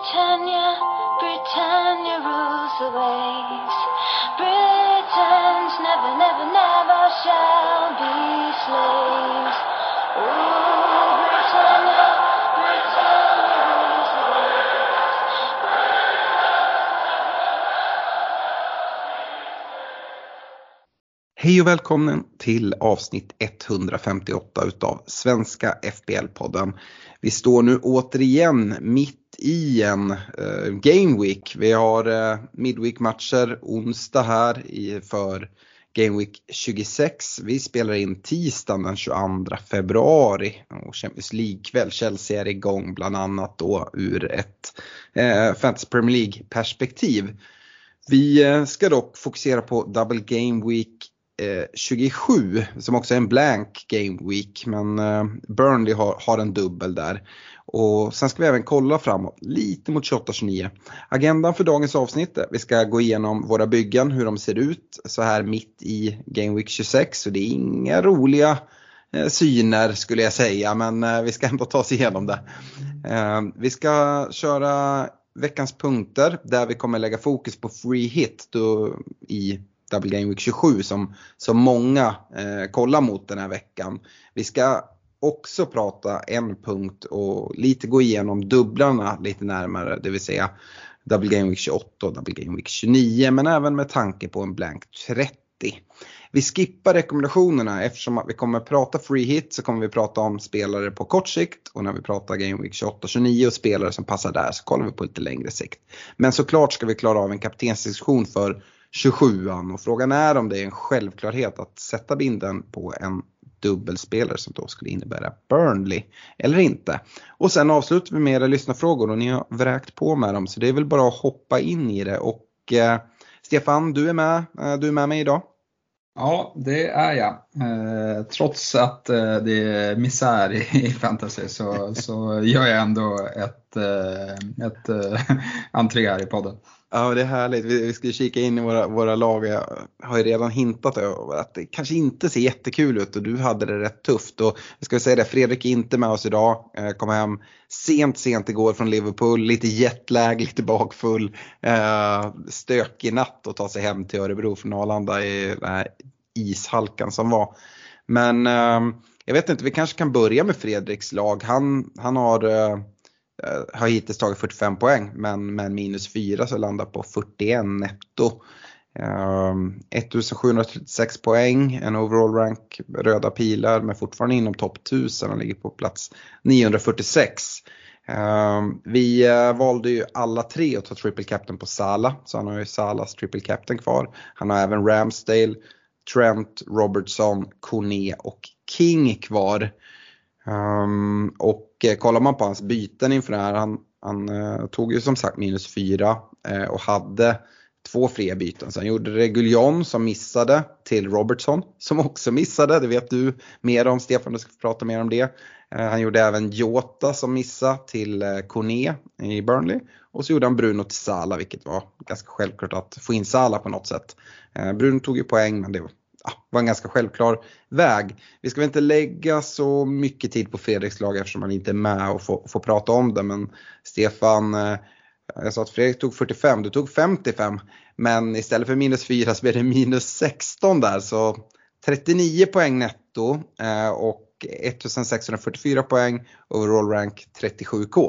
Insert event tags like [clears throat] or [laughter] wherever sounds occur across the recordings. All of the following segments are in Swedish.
Britannia, Britannia rules the waves. Britons never, never, never shall be slaves. Oh, Britannia, Britannia rules the waves. Hej och välkommen till avsnitt 158 utav Svenska FBL-podden. Vi står nu återigen mitt i en eh, Game Week. Vi har eh, Midweek-matcher onsdag här i, för Game Week 26. Vi spelar in tisdagen den 22 februari och Champions League-kväll. Chelsea är igång bland annat då ur ett eh, Fantasy Premier League-perspektiv. Vi eh, ska dock fokusera på Double Game Week eh, 27 som också är en blank Game Week men eh, Burnley har, har en dubbel där. Och sen ska vi även kolla framåt lite mot 28-29. Agendan för dagens avsnitt, är- vi ska gå igenom våra byggen, hur de ser ut så här mitt i Game Week 26. Så det är inga roliga eh, syner skulle jag säga men eh, vi ska ändå ta oss igenom det. Eh, vi ska köra veckans punkter där vi kommer lägga fokus på free hit då, i Double Game Week 27 som, som många eh, kollar mot den här veckan. Vi ska också prata en punkt och lite gå igenom dubblarna lite närmare, det vill säga Double Game Week 28 och Double Game Week 29 men även med tanke på en blank 30. Vi skippar rekommendationerna eftersom att vi kommer prata free hit så kommer vi prata om spelare på kort sikt och när vi pratar Game Week 28-29 och spelare som passar där så kollar vi på lite längre sikt. Men såklart ska vi klara av en kaptensdiskussion för 27an och frågan är om det är en självklarhet att sätta binden på en dubbelspelare som då skulle innebära Burnley eller inte. Och sen avslutar vi med era lyssnarfrågor och ni har vräkt på med dem så det är väl bara att hoppa in i det och eh, Stefan du är med, eh, du är med mig idag. Ja, det är jag. Eh, trots att eh, det är misär i, i fantasy så, så [laughs] gör jag ändå ett, eh, ett eh, [laughs] entré här i podden. Ja det är härligt, vi, vi ska kika in i våra, våra lag. Jag har ju redan hintat över att det kanske inte ser jättekul ut och du hade det rätt tufft. Och jag ska säga det, Fredrik är inte med oss idag. Eh, kom hem sent, sent igår från Liverpool, lite jetlag, [laughs] lite bakfull. Eh, Stökig natt att ta sig hem till Örebro från Arlanda i den här ishalkan som var. Men eh, jag vet inte, vi kanske kan börja med Fredriks lag. Han, han har Eh, har hittills tagit 45 poäng men med minus 4 så landar på 41 netto. Ehm, um, 1736 poäng, en overall rank, röda pilar men fortfarande inom topp 1000 och ligger på plats 946. Um, ehm, vi uh, valde ju alla tre att ta triple captain på Sala så han har ju Salas triple captain kvar. Han har även Ramsdale, Trent, Robertson, Kone och King kvar. Um, och eh, kollar man på hans byten inför det här, han, han eh, tog ju som sagt minus 4 eh, och hade två fria byten. Så han gjorde Reguljon som missade till Robertson som också missade, det vet du mer om Stefan, du ska få prata mer om det. Eh, han gjorde även Jota som missade till eh, Kone i Burnley och så gjorde han Bruno till Sala vilket var ganska självklart att få in Sala på något sätt. Eh, Bruno tog ju poäng men det var ja, var en ganska självklar väg. Vi ska väl inte lägga så mycket tid på Fredriks lag eftersom han inte är med och får, får prata om det. Men Stefan, eh, jag sa att Fredrik tog 45, du tog 55. Men istället för minus 4 så blev det minus 16 där. Så 39 poäng netto eh, och 1644 poäng, overall rank 37k.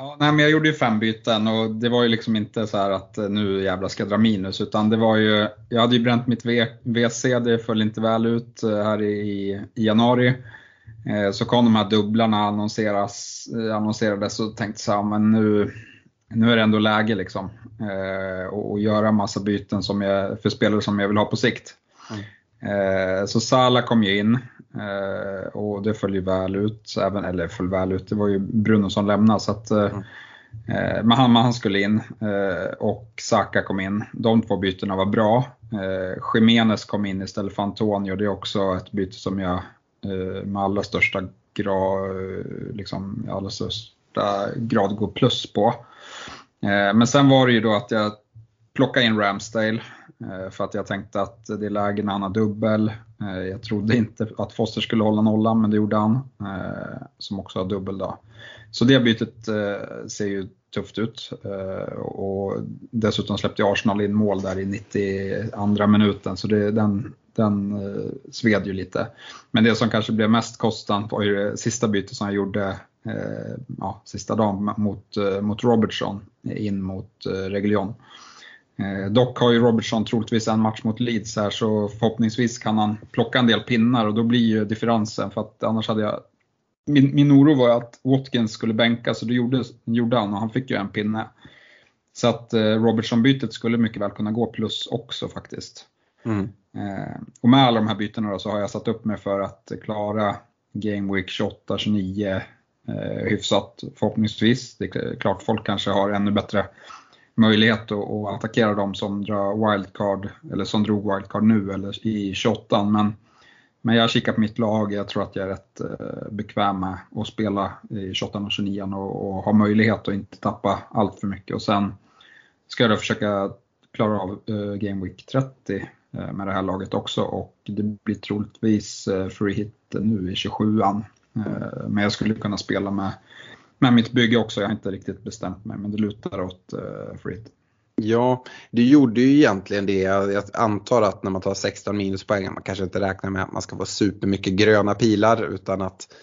Ja, nej, men jag gjorde ju fem byten och det var ju liksom inte så här att eh, nu jävla ska jag dra minus utan det var ju, jag hade ju bränt mitt VC, det föll inte väl ut eh, här i, i januari. Eh, så kom de här dubblarna annonseras, annonserades och tänkte så här, men nu, nu är det ändå läge liksom. Och, och göra massa byten som jag, för spelare som jag vill ha på sikt. Eh, så Sala kom ju in och det föll ju väl ut, även, eller föll väl ut, det var ju Bruno som lämnade så att mm. eh, men han, han skulle in eh, och Saka kom in. De två bytena var bra. Eh, Jiménez kom in istället för Antonio, det är också ett byte som jag eh, med allra största grad, liksom, allra största grad går plus på. Eh, men sen var det ju då att jag plockade in Ramsdale Eh, Eh, för att jag tänkte att det är läge när han har dubbel. Eh, jag trodde inte att Foster skulle hålla nollan, men det gjorde han. Eh, som också har dubbel då. Så det bytet ser ju tufft ut. Och dessutom släppte Arsenal in mål där i 92 minuten, så det, den, den sved ju lite. Men det som kanske blev mest kostsamt var ju det sista bytet som jag gjorde ja, sista dagen mot, mot Robertson in mot Reguljon. Eh, dock har ju Robertson troligtvis en match mot Leeds här så förhoppningsvis kan han plocka en del pinnar och då blir ju differensen för att annars hade jag min, min oro var att Watkins skulle bänkas och det gjorde, gjorde han och han fick ju en pinne. Så att eh, Robertson-bytet skulle mycket väl kunna gå plus också faktiskt. Mm. Eh, och med alla de här bytena så har jag satt upp mig för att klara Game Week 28-29 eh, hyfsat förhoppningsvis. Det är klart folk kanske har ännu bättre möjlighet att, attackera dem som drar wildcard, eller som drog wildcard nu eller i 28 men, men jag kikar på mitt lag, jag tror att jag är rätt eh, bekväm med att spela i 28 och 29 och, och ha möjlighet att inte tappa allt för mycket. Och sen ska jag då försöka klara av eh, Game Week 30 eh, med det här laget också och det blir troligtvis free hit nu i 27an. Men jag skulle kunna spela med med mitt bygge också. Jag har inte riktigt bestämt mig men det lutar åt eh, uh, Frit. Ja, du gjorde ju egentligen det. Jag antar att när man tar 16 minuspoäng, man kanske inte räknar med att man ska få supermycket gröna pilar utan att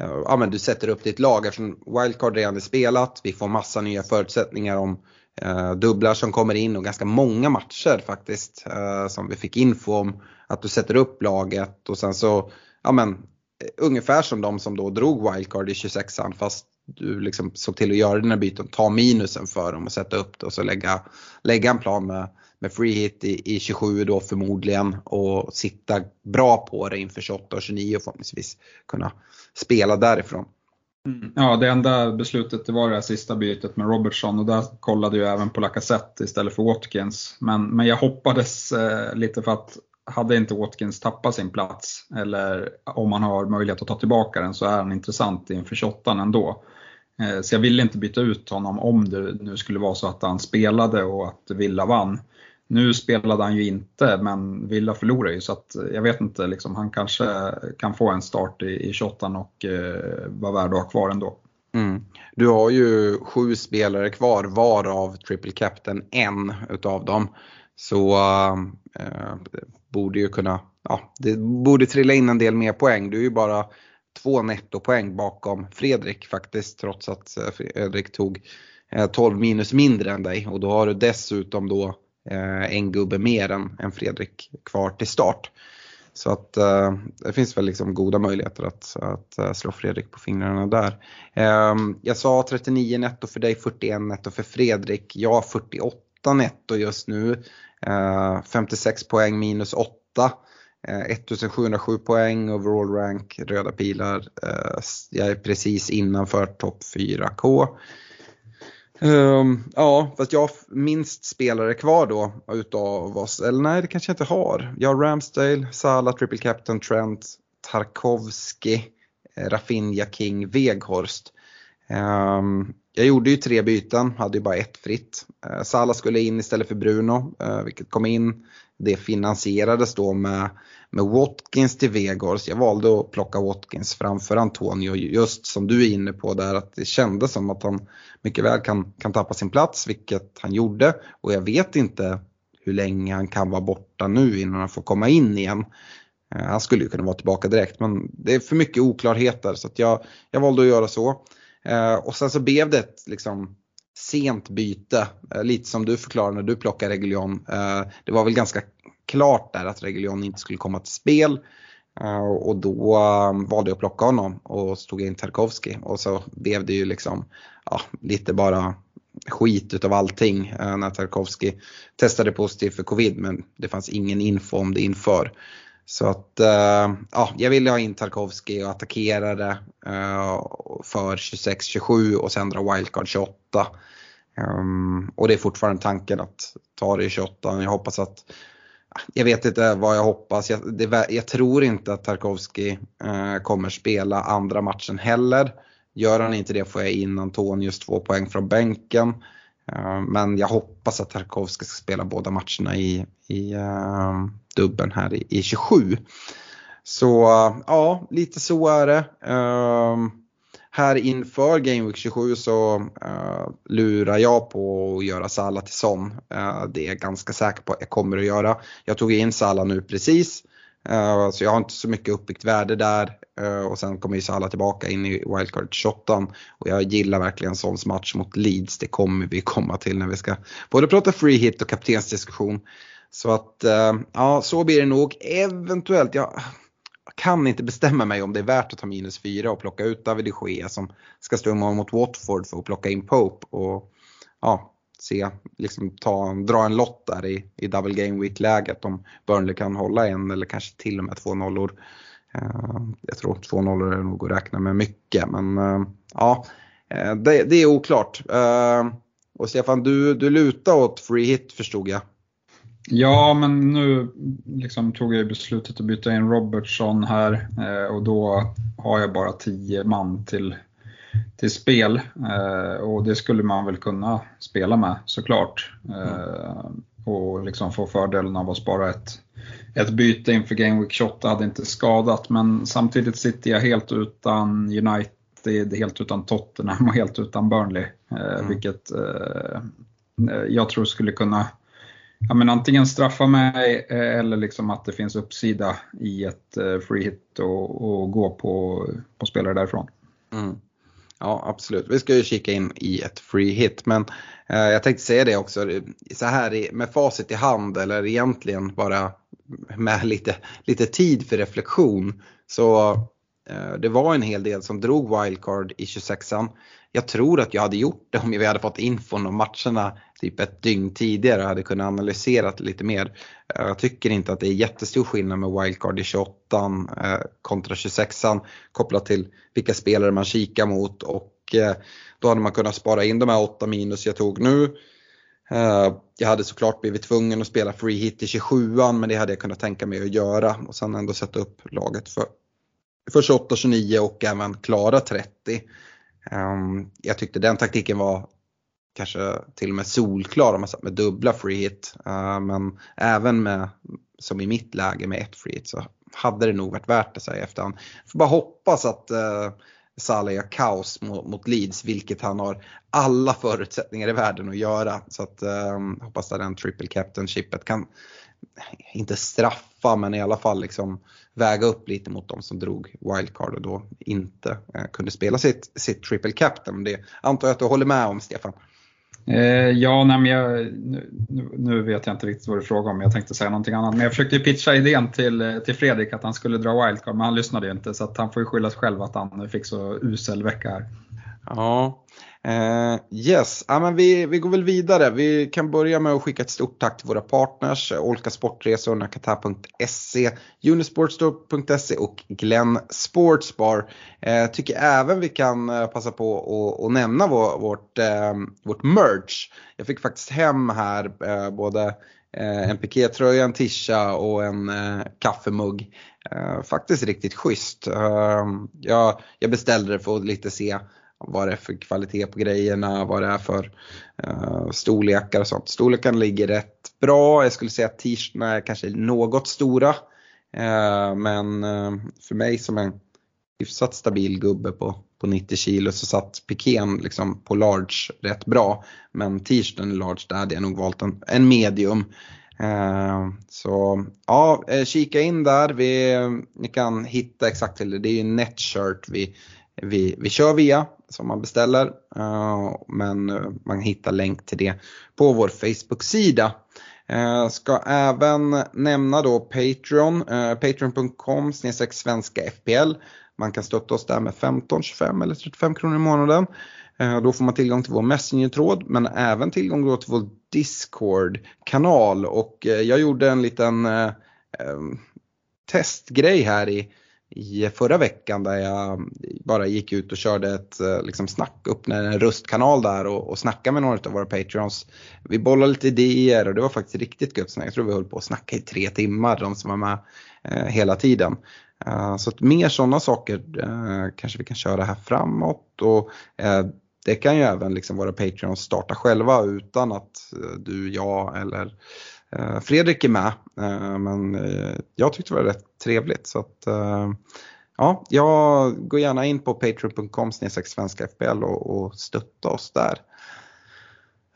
eh, ja, men du sätter upp ditt lag eftersom wildcard redan är spelat. Vi får massa nya förutsättningar om eh, dubblar som kommer in och ganska många matcher faktiskt eh, som vi fick info om. Att du sätter upp laget och sen så, ja men eh, ungefär som de som då drog wildcard i 26an fast du liksom såg till att göra dina byten, ta minusen för dem och sätta upp det och så lägga, lägga en plan med, med free hit i, i 27 då förmodligen och sitta bra på det inför 28 och 29 och förhoppningsvis kunna spela därifrån. Mm. Ja, det enda beslutet det var det här sista bytet med Robertson och där kollade jag även på Lacazette istället för Watkins. Men, men jag hoppades eh, lite för att hade inte Watkins tappat sin plats eller om han har möjlighet att ta tillbaka den så är han intressant inför 28 ändå. Eh, så jag ville inte byta ut honom om det nu skulle vara så att han spelade och att Villa vann. Nu spelade han ju inte men Villa förlorade ju så att jag vet inte, liksom, han kanske kan få en start i, i 28 och eh, vara värd att ha kvar ändå. Mm. Du har ju sju spelare kvar varav triple captain en utav dem. Så äh, borde ju kunna, ja det borde trilla in en del mer poäng. Du är ju bara två nettopoäng bakom Fredrik faktiskt trots att eh, Fredrik tog eh, 12 minus mindre än dig och då har du dessutom då en gubbe mer än, än Fredrik kvar till start. Så att det finns väl liksom goda möjligheter att, att slå Fredrik på fingrarna där. Ehm, jag sa 39 netto för dig, 41 netto för Fredrik. Jag har 48 netto just nu. Eh, 56 poäng minus 8. 1707 eh, poäng, overall rank, röda pilar. Eh, jag är precis innanför topp 4K. Um, ehm, ja, fast jag har minst spelare kvar då utav oss. Eller nej, det kanske jag inte har. Jag har Ramsdale, Salah, Triple Captain, Trent, Tarkovski, Rafinha, King, Veghorst. Um, ehm, jag gjorde ju tre byten, hade ju bara ett fritt. Eh, Salah skulle in istället för Bruno, eh, vilket kom in. Det finansierades då med med Watkins till Vegors. Jag valde att plocka Watkins framför Antonio just som du är inne på där att det kändes som att han mycket väl kan, kan tappa sin plats vilket han gjorde och jag vet inte hur länge han kan vara borta nu innan han får komma in igen. Eh, han skulle ju kunna vara tillbaka direkt men det är för mycket oklarheter så att jag, jag valde att göra så. Eh, och sen så blev det ett liksom sent byte, eh, lite som du förklarade när du plockade Reguljon. Eh, det var väl ganska klart där att Reguljon inte skulle komma till spel. Eh, och då ehm, valde jag att plocka honom och stod in Tarkovski och så blev det ju liksom ja, lite bara skit utav allting eh, när Tarkovski testade positivt för covid men det fanns ingen info om det inför. Så att eh, ja, jag ville ha in Tarkovski och attackera det eh, för 26-27 och sen dra wildcard 28. Ehm, och det är fortfarande tanken att ta det i 28. Jag hoppas att jag vet inte vad jag hoppas. Jag, det, jag tror inte att Tarkovski eh, kommer spela andra matchen heller. Gör han inte det får jag in Antonius två poäng från bänken. Eh, men jag hoppas att Tarkovsky ska spela båda matcherna i, i uh, dubben här i, i 27. Så eh, ja, lite så är det. Uh, här inför Game Week 27 så uh, lurar jag på att göra Sala till Son. Uh, det är jag ganska säker på att jag kommer att göra. Jag tog in Sala nu precis. Så jag har inte så mycket uppbyggt värde där. Eh, och sen kommer ju Salah tillbaka in i Wildcard 28. Och jag gillar verkligen Sons match mot Leeds. Det kommer vi komma till när vi ska både prata free hit och kaptensdiskussion. Så att eh, ja, så blir det nog. Eventuellt, jag kan inte bestämma mig om det är värt att ta minus 4 och plocka ut David de Gea som ska stå imorgon mot Watford för att plocka in Pope och ja, se, liksom ta, dra en lott där i, i double game week läget om Burnley kan hålla en eller kanske till och med två nollor. Uh, jag tror två nollor är nog att räkna med mycket men uh, ja, eh, det, det, är oklart. och Stefan, du, du lutar åt free hit förstod jag. Ja, men nu liksom tog jag beslutet att byta in Robertson här och då har jag bara 10 man till, till spel. Eh, och det skulle man väl kunna spela med såklart. Eh, och liksom få fördelen av att spara ett, ett byte inför Game Week 28 hade inte skadat. Men samtidigt sitter jag helt utan United, helt utan Tottenham och helt utan Burnley. Mm. Vilket jag tror skulle kunna ja, men antingen straffa mig eh, eller liksom att det finns uppsida i ett eh, free hit och, och gå på, på spelare därifrån. Mm. Ja absolut, vi ska ju kika in i ett free hit men eh, jag tänkte säga det också, så här med facit i hand eller egentligen bara med lite, lite tid för reflektion så eh, det var en hel del som drog wildcard i 26an jag tror att jag hade gjort det om vi hade fått infon om matcherna typ ett dygn tidigare och hade kunnat analysera det lite mer. Eh, jag tycker inte att det är jättestor skillnad med wildcard i 28 eh, kontra 26an kopplat till vilka spelare man kikar mot och eh, då hade man kunnat spara in de här 8 minus jag tog nu. Jag hade såklart blivit tvungen att spela free hit i 27an men det hade jag kunnat tänka mig att göra och sen ändå sätta upp laget för, för 28, 29 och även klara 30. Ehm, jag tyckte den taktiken var kanske till och med solklar om man satt med dubbla free hit. Ehm, men även med, som i mitt läge med ett free hit så hade det nog varit värt det så här i efterhand. Får bara hoppas att uh, Salah gör kaos mot, mot, Leeds, vilket han har alla förutsättningar i världen att göra. Så att um, hoppas att den triple captain-chippet kan, inte straffa men i alla fall liksom väga upp lite mot de som drog wildcard och då inte eh, kunde spela sitt, sitt triple captain. Det antar jag att du håller med om Stefan? Eh, ja, nej, men jag, nu, nu, vet jag inte riktigt vad du frågar om, jag tänkte säga någonting annat. Men jag försökte pitcha idén till, eh, till Fredrik att han skulle dra wildcard, men han lyssnade ju inte så att han får ju skylla sig själv att han fick så usel vecka här. Ja, Uh, yes, ja, men vi, vi går väl vidare. Vi kan börja med att skicka ett stort tack till våra partners. Eh, Olka Sportresor, Nakata.se, Unisportstore.se och Glenn Sportsbar. Uh, tycker även vi kan passa på att nämna vår, vårt, uh, vårt merch. Jag fick faktiskt hem här både en pikétröja, en tisha och en kaffemugg. faktiskt riktigt schysst. jag, jag beställde det för att lite se vad det är för kvalitet på grejerna, vad det är för uh, storlekar och sånt. Storlekarna ligger rätt bra, jag skulle säga att t-shirtarna är kanske något stora. Uh, men uh, för mig som en hyfsat stabil gubbe på, på 90 kilo så satt piken liksom på large rätt bra. Men t-shirten är large, där hade jag nog valt en, en medium. Uh, så ja, kika in där. Vi, ni kan hitta exakt till det. Det är ju Netshirt vi, vi, vi kör via som man beställer. Eh, men eh, man hittar länk till det på vår Facebook-sida. Eh, ska även nämna då Patreon, patreon.com svenska FPL. Man kan stötta oss där med 15, 25 eller 35 kronor i månaden. Då får man tillgång till vår Messenger-tråd men även tillgång då till vår Discord-kanal och jag gjorde en liten testgrej här i, i förra veckan där jag bara gick ut och körde ett eh, liksom, snack, öppnade en röstkanal där och, och snackade med några av våra patreons. Vi bollade lite idéer och det var faktiskt riktigt gött snack. Jag tror vi höll på att snacka i tre timmar, de som var med eh, hela tiden. Uh, så att mer sådana saker uh, kanske vi kan köra här framåt. Och, uh, det kan ju även liksom våra patreons starta själva utan att du, jag eller Fredrik är med. Men jag tyckte det var rätt trevligt. Så att, eh, ja, jag går gärna in på patreon.com svenska och, och stötta oss där.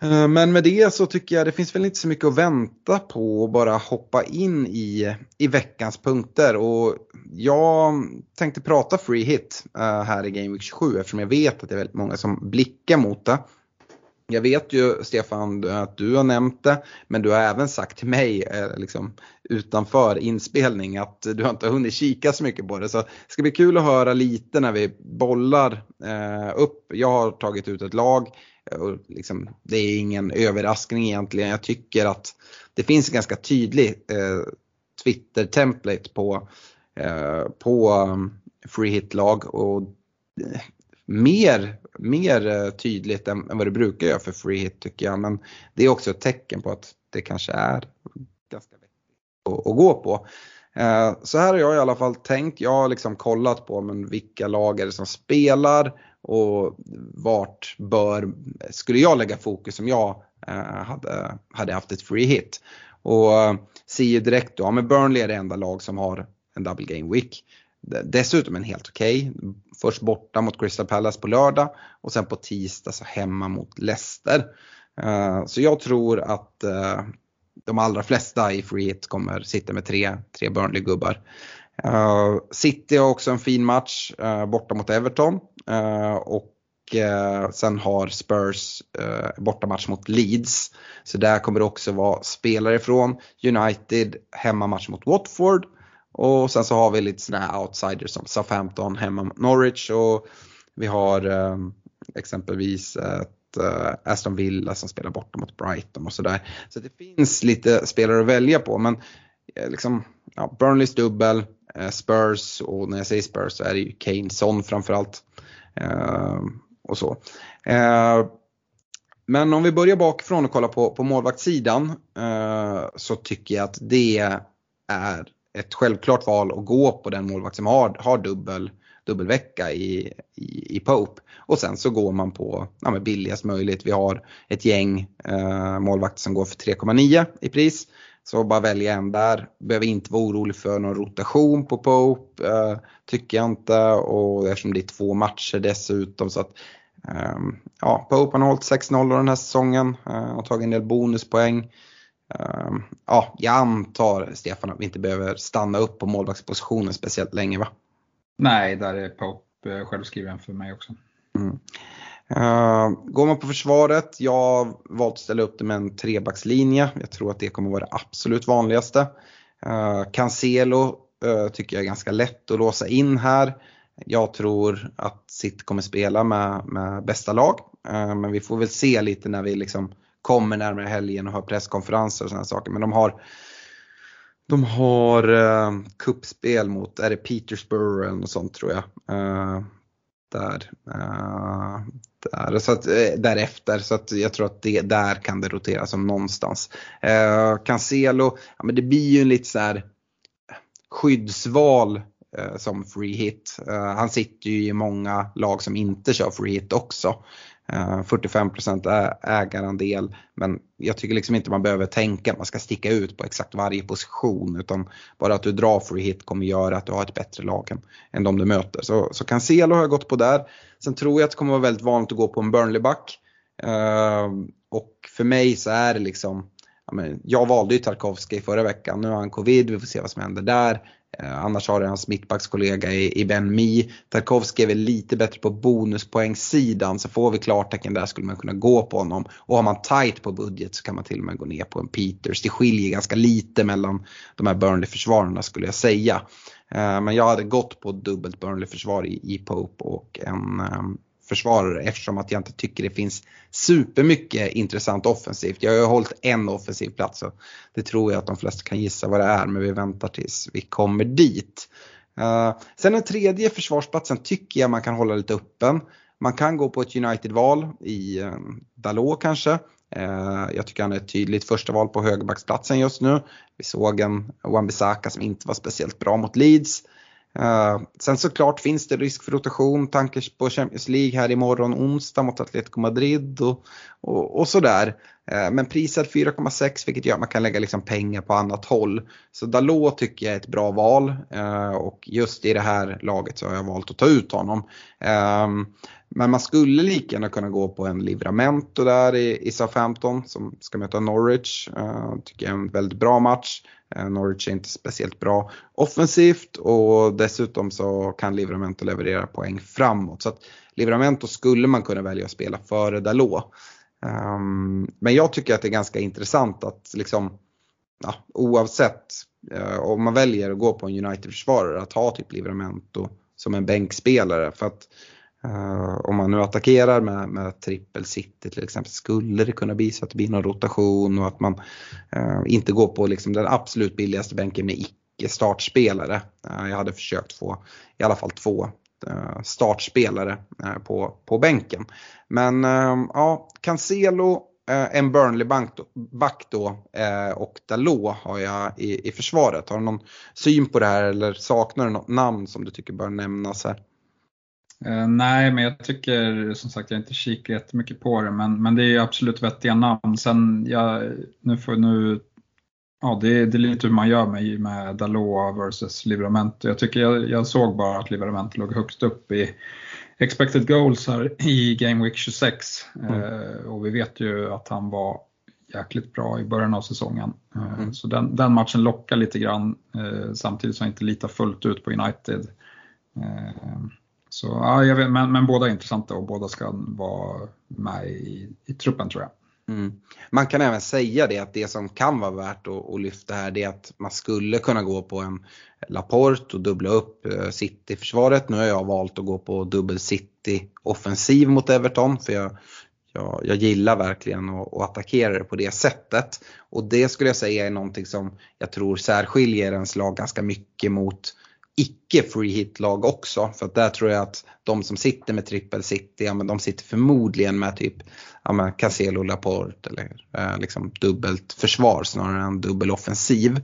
Eh, men med det så tycker jag det finns väl inte så mycket att vänta på och bara hoppa in i, i veckans punkter. Och jag tänkte prata free hit eh, här i Game Week 27 eftersom jag vet att det är väldigt många som blickar mot det. Jag vet ju Stefan att du har nämnt det men du har även sagt till mig liksom, utanför inspelning att du inte hunnit kika så mycket på det. Så det ska bli kul att höra lite när vi bollar eh, upp. Jag har tagit ut ett lag. Eh, och liksom, det är ingen överraskning egentligen. Jag tycker att det finns en ganska tydlig eh, Twitter-template på, eh, på um, free hit-lag. Och eh, mer, mer eh, tydligt än, än, vad det brukar göra för free hit tycker jag. Men det är också ett tecken på att det kanske är ganska att, att gå på. Eh, så här har jag i alla fall tänkt. Jag har liksom kollat på men vilka lag är det som spelar och vart bör, skulle jag lägga fokus om jag eh, hade, hade haft ett free hit. Och eh, ser ju direkt då, ja men Burnley är det enda lag som har en double game week. Dessutom en helt okej. Okay. Först borta mot Crystal Palace på lördag och sen på tisdag så hemma mot Leicester. Så jag tror att de allra flesta i free hit kommer sitta med tre, tre Burnley-gubbar. Uh, eh, City har också en fin match uh, borta mot Everton uh, och sen har Spurs bortamatch mot Leeds. Så där kommer det också vara spelare ifrån. United hemmamatch mot Watford och sen så har vi lite sådana här outsiders som Southampton hemma mot Norwich och vi har exempelvis uh, Aston Villa som spelar borta mot Brighton och sådär. Så det finns lite spelare att välja på men eh, liksom, ja, Burnleys dubbel, uh, Spurs och när jag säger Spurs så är det ju Kane, Son framförallt. Och så. Men om vi börjar bakifrån och kollar på, på målvaktssidan så tycker jag att det är ett självklart val att gå på den målvakt som har, har dubbel, dubbelvecka i, i, i Pope. Och sen så går man på ja, billigast möjligt. Vi har ett gäng eh, målvakter som går för 3,9 i pris. Så bara välja en där. Behöver inte vara orolig för någon rotation på Pope. Eh, tycker jag inte. Och eftersom det är två matcher dessutom. så att eh, ja, Pope har hållit 6-0 den här säsongen. Eh, och tagit en del bonuspoäng. Ehm, ja, jag antar Stefan att vi inte behöver stanna upp på målvaktspositionen speciellt länge va? Nej, där är Pope eh, självskriven för mig också. Mm. Uh, går man på försvaret, jag har valt att ställa upp det med en trebackslinje. Jag tror att det kommer vara det absolut vanligaste. Uh, Cancelo uh, tycker jag är ganska lätt att låsa in här. Jag tror att City kommer spela med, med bästa lag. Uh, men vi får väl se lite när vi liksom kommer närmare helgen och har presskonferenser och sådana saker. Men de har de har eh, kuppspel mot, är det Petersburg eller något sånt tror jag. Eh, där. Eh, där, så att, eh, därefter. Så att jag tror att det, där kan det rotera som någonstans. Eh, Cancelo, ja, men det blir ju en lite så här eh, skyddsval eh, som free hit. Eh, han sitter ju i många lag som inte kör free hit också. Eh, 45% ägarandel. Men jag tycker liksom inte man behöver tänka att man ska sticka ut på exakt varje position. Utan bara att du drar free hit kommer göra att du har ett bättre lag än, än de du möter. Så, så Cancelo har jag gått på där. Sen tror jag att det kommer vara väldigt vanligt att gå på en Burnley-back. Uh, och för mig så är det liksom, jag, men, jag valde ju Tarkovsky förra veckan, nu har han covid, vi får se vad som händer där. Eh, annars har du hans mittbackskollega i, Ben Mi. Tarkovskij är väl lite bättre på bonuspoängsidan så får vi klartecken där skulle man kunna gå på honom. Och har man tight på budget så kan man till och med gå ner på en Peters. Det skiljer ganska lite mellan de här Burnley-försvararna skulle jag säga. Eh, men jag hade gått på dubbelt Burnley-försvar i, Pope och en ehm, försvarare eftersom att jag inte tycker det finns supermycket intressant offensivt. Jag har ju hållit en offensiv plats så det tror jag att de flesta kan gissa vad det är men vi väntar tills vi kommer dit. Uh, sen den tredje försvarsplatsen tycker jag man kan hålla lite öppen. Man kan gå på ett United-val i uh, Dalot kanske. Uh, jag tycker han är ett tydligt första val på högerbacksplatsen just nu. Vi såg en Wan-Bissaka som inte var speciellt bra mot Leeds. Uh, sen såklart finns det risk för rotation, tankar på Champions League här imorgon onsdag mot Atletico Madrid och, och, och sådär. Uh, men prisad 4,6 vilket gör att man kan lägga liksom pengar på annat håll. Så Dalot tycker jag är ett bra val uh, och just i det här laget så har jag valt att ta ut honom. Ehm, men man skulle lika gärna kunna gå på en Livramento där i, i Southampton som ska möta Norwich. tycker jag är en väldigt bra match. Eh, Norwich är inte speciellt bra offensivt och dessutom så kan Livramento leverera poäng framåt. Så att Livramento skulle man kunna välja att spela före Dalot. Um, men jag tycker att det är ganska intressant att liksom, ja, oavsett uh, om man väljer att gå på en United-försvarare att ha typ Livramento som en bänkspelare. För att Uh, om man nu attackerar med, med trippel city till exempel skulle det kunna bli så att det blir någon rotation och att man uh, inte går på liksom den absolut billigaste bänken med icke startspelare. Uh, jag hade försökt få i alla fall två startspelare på, på bänken. Men ja, Cancelo, en Burnley-back då och Dalot har jag i, i försvaret. Har du någon syn på det här eller saknar du något namn som du tycker bör nämnas här? Uh, nej, men jag tycker som sagt, jag har inte kikat jättemycket på det, men, men det är absolut vettiga namn. Sen, jag, nu får nu, ja det, det är lite hur man gör med, med Dalot versus Livramento. Jag tycker jag, jag såg bara att Livramento låg högst upp i expected goals här i Game Week 26 mm. uh, och vi vet ju att han var jäkligt bra i början av säsongen. Uh, mm. Så den, den, matchen lockar lite grann samtidigt som jag inte litar fullt ut på United. Så ja, jag vet, men, men båda är intressanta och båda ska vara med i, i truppen tror jag. Mm. Man kan även säga det att det som kan vara värt att, att lyfta här det är att man skulle kunna gå på en Laporte och dubbla upp eh, City-försvaret. Nu har jag valt att gå på dubbel City-offensiv mot Everton för jag, jag, jag gillar verkligen att, att attackera det på det sättet. Och det skulle jag säga är någonting som jag tror särskiljer ens lag ganska mycket mot icke free hit lag också. För att där tror jag att de som sitter med trippel city, ja men de sitter förmodligen med typ ja men Cancelo, Laporte eller eh, liksom dubbelt försvar snarare än dubbel offensiv.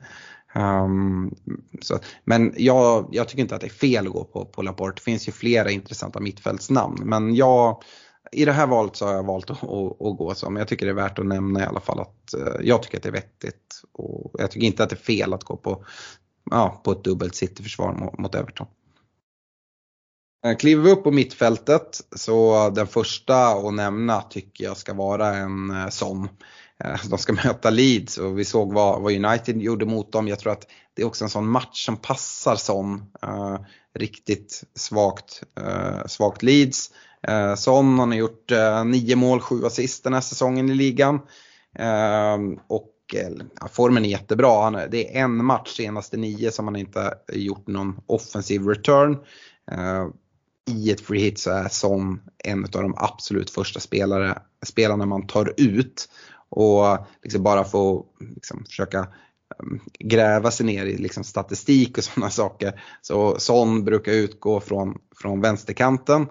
Um, så, men jag, jag, tycker inte att det är fel att gå på, på Laporte. Det finns ju flera intressanta mittfältsnamn. Men jag, i det här valet så har jag valt att, att, att, gå så. Men jag tycker det är värt att nämna i alla fall att eh, jag tycker att det är vettigt. Och jag tycker inte att det är fel att gå på ja, på ett dubbelt City-försvar mot, Everton. Eh, kliver vi upp på mittfältet så den första att nämna tycker jag ska vara en eh, sån. Eh, de ska [laughs] möta Leeds och vi såg vad, vad, United gjorde mot dem. Jag tror att det är också en sån match som passar sån. Uh, riktigt svagt, uh, svagt Leeds. Uh, Son har gjort uh, nio mål, sju assist den här säsongen i ligan. och ja, formen är jättebra. Han, det är en match senaste nio som han inte gjort någon offensiv return. Uh, I ett free hit så är Son en av de absolut första spelare, spelarna man tar ut. Och liksom bara få liksom, försöka ehm, gräva sig ner i liksom, statistik och [laughs] sådana saker. Så Son brukar utgå från, från vänsterkanten.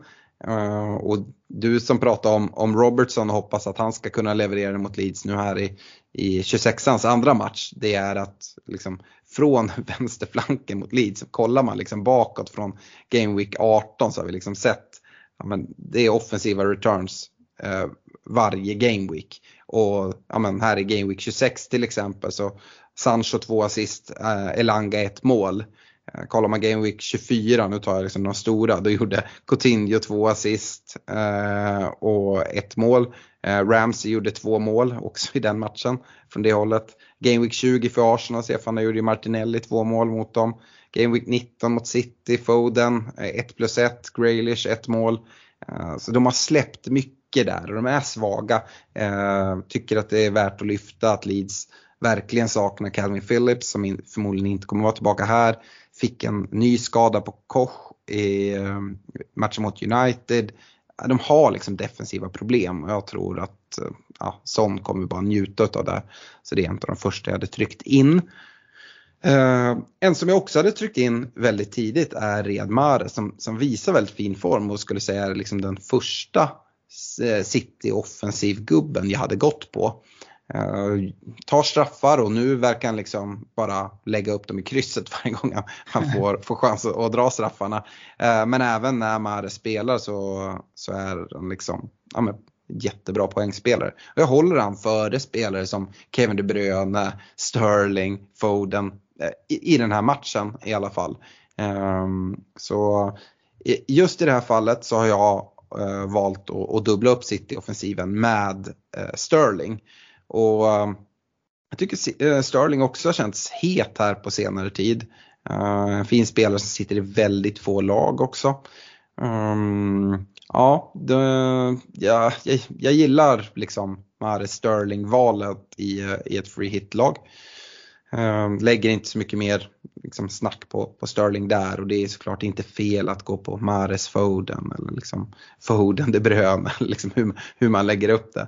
Uh, och du som pratar om, om Robertson och hoppas att han ska kunna leverera mot Leeds nu här i, i 26ans andra match. Det är att liksom, från [laughs] vänsterflanken mot Leeds, kollar man liksom bakåt från Game Week 18 så har vi liksom sett ja, men det är offensiva returns eh, varje Game Week. Och ja, men här i Game Week 26 till exempel så Sancho två assist, eh, Elanga ett mål. Eh, kollar man Game Week 24, nu tar jag liksom de stora, då gjorde Coutinho två assist eh, och ett mål. Eh, Ramsey gjorde två mål också i den matchen från det hållet. Game Week 20 för Arsenal, Stefan, gjorde ju Martinelli två mål mot dem. Game Week 19 mot City, Foden eh, 1 plus 1, Graylish ett mål. Eh, så de har släppt mycket där och de är svaga. Eh, tycker att det är värt att lyfta att Leeds verkligen saknar Calvin Phillips som förmodligen inte kommer vara tillbaka här fick en ny skada på Koch i eh, matchen mot United de har liksom defensiva problem och jag tror att eh, ja, Son kommer bara njuta av det. Så det är en av de första jag hade tryckt in. Uh, en som jag också hade tryckt in väldigt tidigt är Riyad Mahrez som, som visar väldigt fin form och skulle säga är liksom den första eh, City offensiv gubben jag hade gått på. Uh, tar straffar och nu verkar han liksom bara lägga upp dem i krysset [laughs] varje gång han får, får chans att, att dra straffarna. Uh, men även när Mahrez spelar så, så är han liksom ja, men, jättebra poängspelare. Och jag håller han före spelare som Kevin De Bruyne, Sterling, Foden uh, i, i, den här matchen i alla fall. Um, så just i det här fallet så har jag valt att, att dubbla upp City-offensiven med Sterling. Och ehm, jag tycker eh, Sterling också har känts het här på senare tid. Eh, en fin spelare som sitter i väldigt få lag också. Ehm, ja, det, ja jag, jag, gillar liksom Mahrez Sterling-valet i, eh, i ett free hit-lag. Ehm, lägger inte så mycket mer liksom, snack på, på Sterling där och det är såklart inte fel att gå på Mares Foden eller liksom Foden De Bruyne, [laughs] liksom hur, hur man lägger upp det.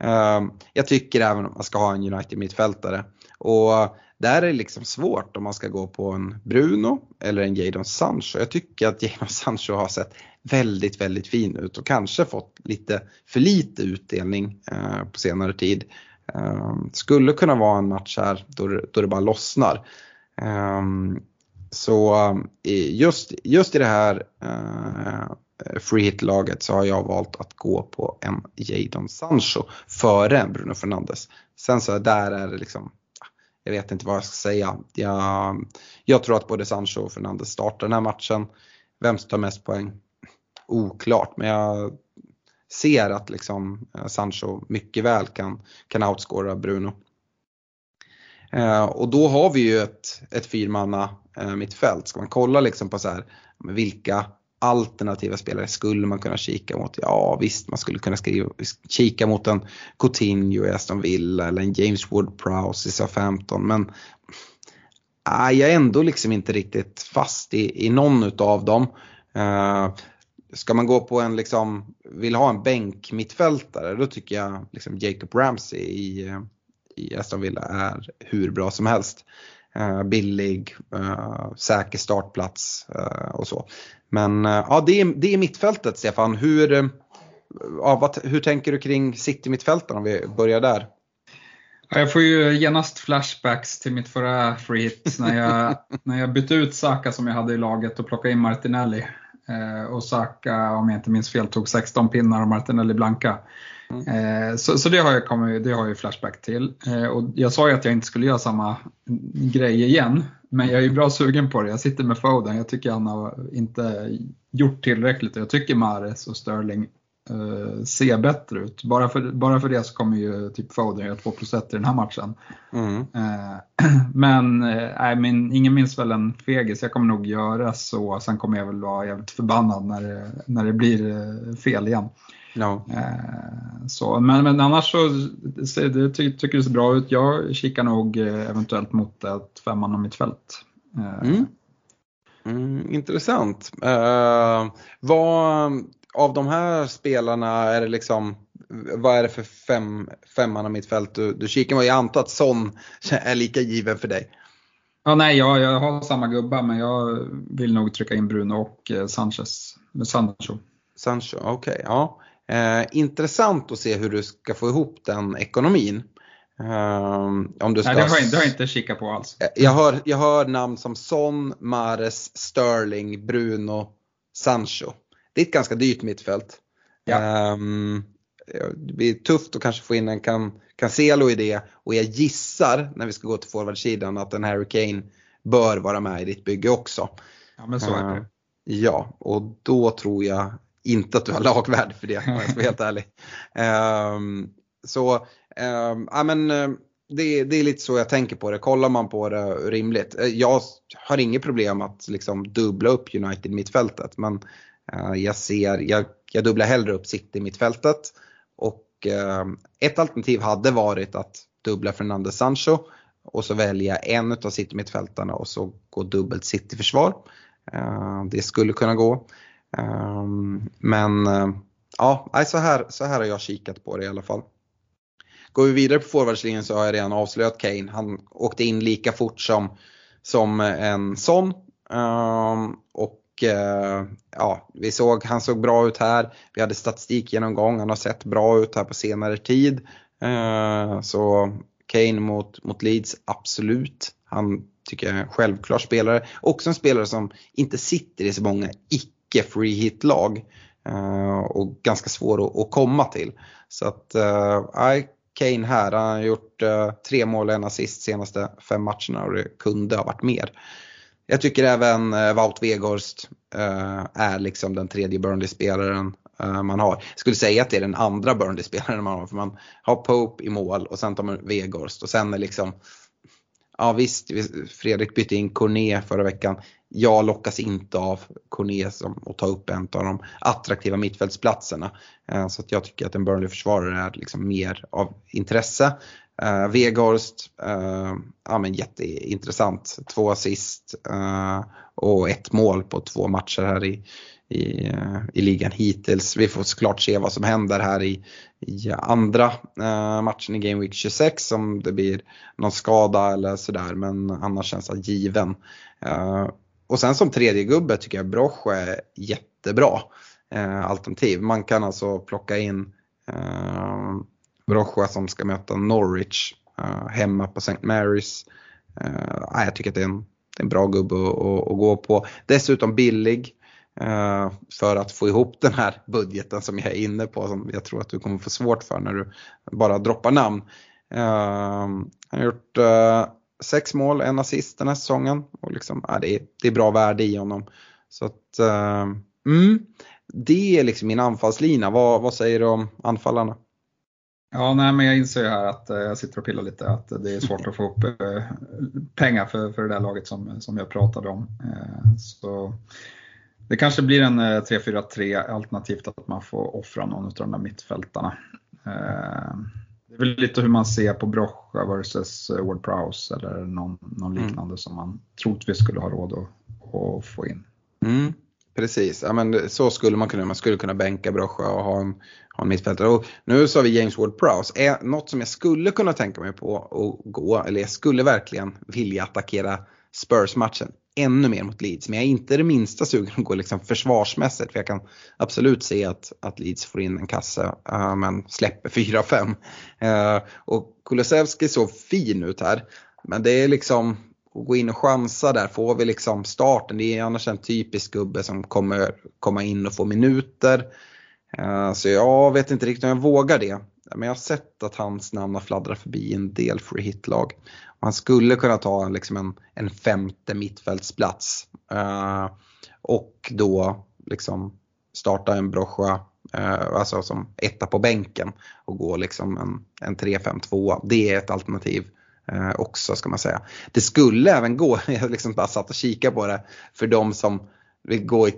Ehm, jag tycker även att man ska ha en United-mittfältare. Och där är det liksom svårt om man ska gå på en Bruno eller en Jadon Sancho. Jag tycker att [laughs] Jadon Sancho har sett väldigt, väldigt fin ut och kanske fått lite för lite utdelning eh, på senare tid. Ehm, skulle kunna vara en match här då det, bara lossnar. Ehm, så eh, just, just i det här eh, Eh, free hit-laget så har jag valt att gå på en Jadon Sancho före Bruno Fernandes. Sen så där är det liksom, jag vet inte vad jag ska säga. Jag, jag tror att både Sancho och Fernandes startar den här matchen. Vem som tar mest poäng? Oklart, men jag ser att liksom eh, Sancho mycket väl kan, kan outscora Bruno. Eh, och då har vi ju ett, ett fyrmanna eh, mittfält. Ska man kolla liksom på så här, vilka alternativa spelare skulle man kunna kika mot? Ja visst, man skulle kunna skriva, kika mot en Coutinho i Aston Villa eller en James Wood-Prowse i Southampton men äh, jag är ändå liksom inte riktigt fast i, i någon utav dem. Uh, ska man gå på en liksom, vill ha en bänk mittfältare då tycker jag liksom Jacob Ramsey i, äh, i Aston Villa är hur bra som helst. Uh, billig, uh, säker startplats uh, och så. Men ja, det är, det är mittfältet Stefan. Hur, ja, vad, hur tänker du kring City-mittfälten om vi börjar där? Jag får ju genast flashbacks till mitt förra free hit när jag, [laughs] när jag bytte ut Saka som jag hade i laget och plockade in Martinelli. Och Saka, om jag inte minns fel, tog 16 pinnar och Martinelli blanka. Mm. Så, så, det har jag kommit, det har jag flashback till. Och jag sa ju att jag inte skulle göra samma grej igen. Men jag är bra sugen på det. Jag sitter med Foden. Jag tycker han har inte gjort tillräckligt. Jag tycker Mares och Sterling uh, ser bättre ut. Bara för, bara för det så kommer ju typ Foden göra 2 plus 1 i den här matchen. Mm. Uh, [clears throat] men, uh, men ingen minns väl en fegis. Jag kommer nog göra så. Sen kommer jag väl vara jävligt förbannad när det, när det blir fel igen. No. Så, men, men annars så det ty, tycker det ser bra ut. Jag kikar nog eh, eventuellt mot ett femman mittfält. Eh. Mm. Mm, intressant. Uh, vad, av de här spelarna är det liksom, vad är det för fem, femman mittfält du, du kikar på? Jag antar att Son är lika given för dig. Ja, nej, jag, jag har samma gubbar men jag vill nog trycka in Bruno och Sanchez. Sancho. Sancho, okej. Okay, ja. Eh, intressant att se hur du ska få ihop den ekonomin. Eh, om du ska... Nej, det har, jag, det har jag inte kikat på alls. Eh, jag hör, jag hör namn som Son, Mares, Sterling, Bruno, Sancho. Det är ett ganska dyrt mittfält. Ja. Um, det blir tufft att kanske få in en kan, Cancelo i det och jag gissar när vi ska gå till forwardsidan att en Harry Kane bör vara med i ditt bygge också. Ja men så är det. Uh, ja och då tror jag inte att du har lagvärde för det om jag ska vara helt [laughs] ärlig. Um, så um, ja, men, det, det, är lite så jag tänker på det. Kollar man på det rimligt. Uh, jag har inget problem att liksom dubbla upp United mittfältet men Eh, jag ser, jag, jag dubblar hellre upp City mittfältet. Och eh, ett alternativ hade varit att dubbla Fernandez Sancho och så välja en av City mittfältarna och så gå dubbelt City-försvar. Eh, det skulle kunna gå. Men ja, så här, så här har jag kikat på det i alla fall. Går vi vidare på forwardslinjen så har jag redan avslöjat Kane. Han åkte in lika fort som, som en sån. Och Eh, ja, vi såg, han såg bra ut här. Vi hade statistikgenomgång, han har sett bra ut här på senare tid. Eh, så Kane mot, mot Leeds, absolut. Han tycker jag är en självklar spelare. Också en spelare som inte sitter i så många icke free hit lag. Eh, och ganska svår att, att, komma till. Så att, uh, Kane här, han har gjort tre mål och en assist senaste fem matcherna och det kunde ha varit mer. Jag tycker även eh, Wout Weghorst eh, är liksom den tredje Burnley-spelaren eh, man har. Jag skulle säga att det är den andra Burnley-spelaren man har för man har Pope i mål och sen tar man Weghorst och sen är liksom Ja visst, Fredrik bytte in Corné förra veckan. Jag lockas inte av Corné som att ta upp en av de attraktiva mittfältsplatserna. Eh, så att jag tycker att en Burnley-försvarare är liksom mer av intresse. Eh, uh, Vegorst, uh, eh, ja men jätteintressant. Två assist uh, och ett mål på två matcher här i, i, i ligan hittills. Vi får såklart se vad som händer här i, i andra uh, matchen i Game Week 26 om det blir någon skada eller sådär men annars känns han given. Uh, och sen som tredje gubbe tycker jag Broch är jättebra uh, alternativ. Man kan alltså plocka in uh, Brocha som ska möta Norwich eh, hemma på St. Marys. Eh, jag tycker att det är en, det är en bra gubbe att, att, att gå på. Dessutom billig. Eh, för att få ihop den här budgeten som jag är inne på som jag tror att du kommer få svårt för när du bara droppar namn. Han har gjort eh, sex mål, en assist den här säsongen och liksom, ja, det, är, det är bra värde i honom. Så att, mm, det är liksom min anfallslina. Vad, vad säger du om anfallarna? Ja, nej, men jag inser ju här att jag sitter och pillar lite att det är svårt att få upp pengar för, för det där laget som, som jag pratade om. Så det kanske blir en 3-4-3 eh, alternativt att man får offra någon av de där mittfältarna. Eh, det är väl lite hur man ser på Brocha versus eh, Ward Prowse eller någon, någon mm. liknande mm. som man troligtvis skulle ha råd att, att få in. Mm, precis, ja, men så skulle man kunna, man skulle kunna bänka Brocha och ha en, ha en mittfältare. Och nu sa vi James Ward Prowse, är något som jag skulle kunna tänka mig på att gå, eller jag skulle verkligen vilja attackera Spurs-matchen ännu mer mot Leeds. Men jag är inte det minsta sugen att gå liksom försvarsmässigt. För jag kan absolut se att, att Leeds får in en kasse uh, men släpper 4-5. Uh, eh, och Kulusevski såg fin ut här. Men det är liksom och gå in och chansa där. Får vi liksom starten. Det är annars en typisk gubbe som kommer komma in och få minuter. Eh, så jag vet inte riktigt om jag vågar det. Men jag har sett att hans namn har fladdrat förbi en del free hit-lag. Han skulle kunna ta liksom en, en femte mittfältsplats. Eh, och då liksom starta en Brocha, uh, eh, alltså som etta på bänken och gå liksom en, en 3-5-2. Det är ett alternativ uh, också ska man säga. Det skulle även gå, [laughs] jag liksom bara satt och kikade på det, för de som vill gå i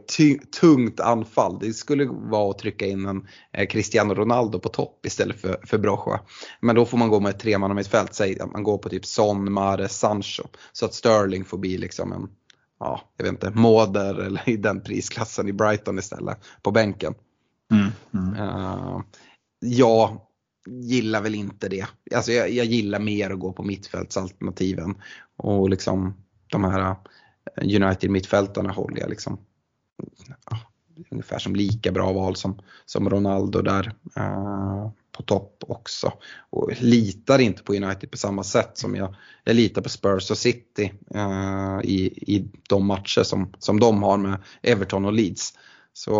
tungt anfall. Det skulle vara att trycka in en eh, Cristiano Ronaldo på topp istället för, för Brocha. Men då får man gå med ett tremannamittfält, säg att man går på typ Son, Mahrez, Sancho. Så att Sterling får bli liksom en, ja, jag vet inte, Moder eller i den prisklassen i Brighton istället på bänken. Mm, mm. Uh, jag gillar väl inte det. Alltså jag, jag gillar mer att gå på mittfältsalternativen och liksom de här eh, United-mittfältarna håller jag liksom ja, ungefär som lika bra val som, som Ronaldo där uh, på topp också. Och litar inte på United på samma sätt som jag, jag litar på Spurs och City uh, i, i de matcher som, som de har med Everton och Leeds. Så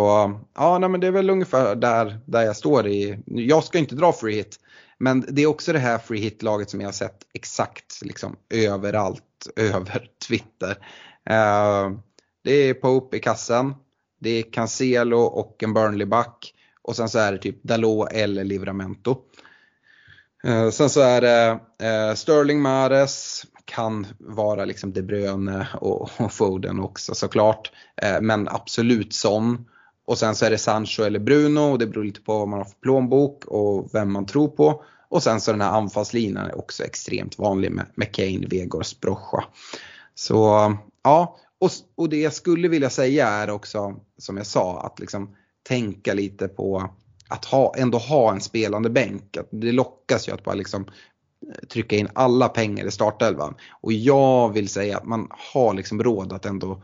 ja, nej, men det är väl ungefär där, där jag står i. Jag ska inte dra free hit. Men det är också det här free hit-laget som jag har sett exakt liksom överallt [laughs] över Twitter. Eh, det är Pope i kassen. Det är Cancelo och en Burnley-back. Och sen så är det typ Dalot eller Livramento. Eh, sen så är det eh, Sterling Mares, kan vara liksom De Bruyne och, och Foden också såklart. Eh, men absolut sån. Och sen så är det Sancho eller Bruno och det beror lite på vad man har för plånbok och vem man tror på. Och sen så den här anfallslinan är också extremt vanlig med, med Kane, Vegors, Brocha. Så ja, och, och det jag skulle vilja säga är också som jag sa att liksom tänka lite på att ha, ändå ha en spelande bänk. Att det lockas ju att bara liksom trycka in alla pengar i startelvan. Och jag vill säga att man har liksom råd att ändå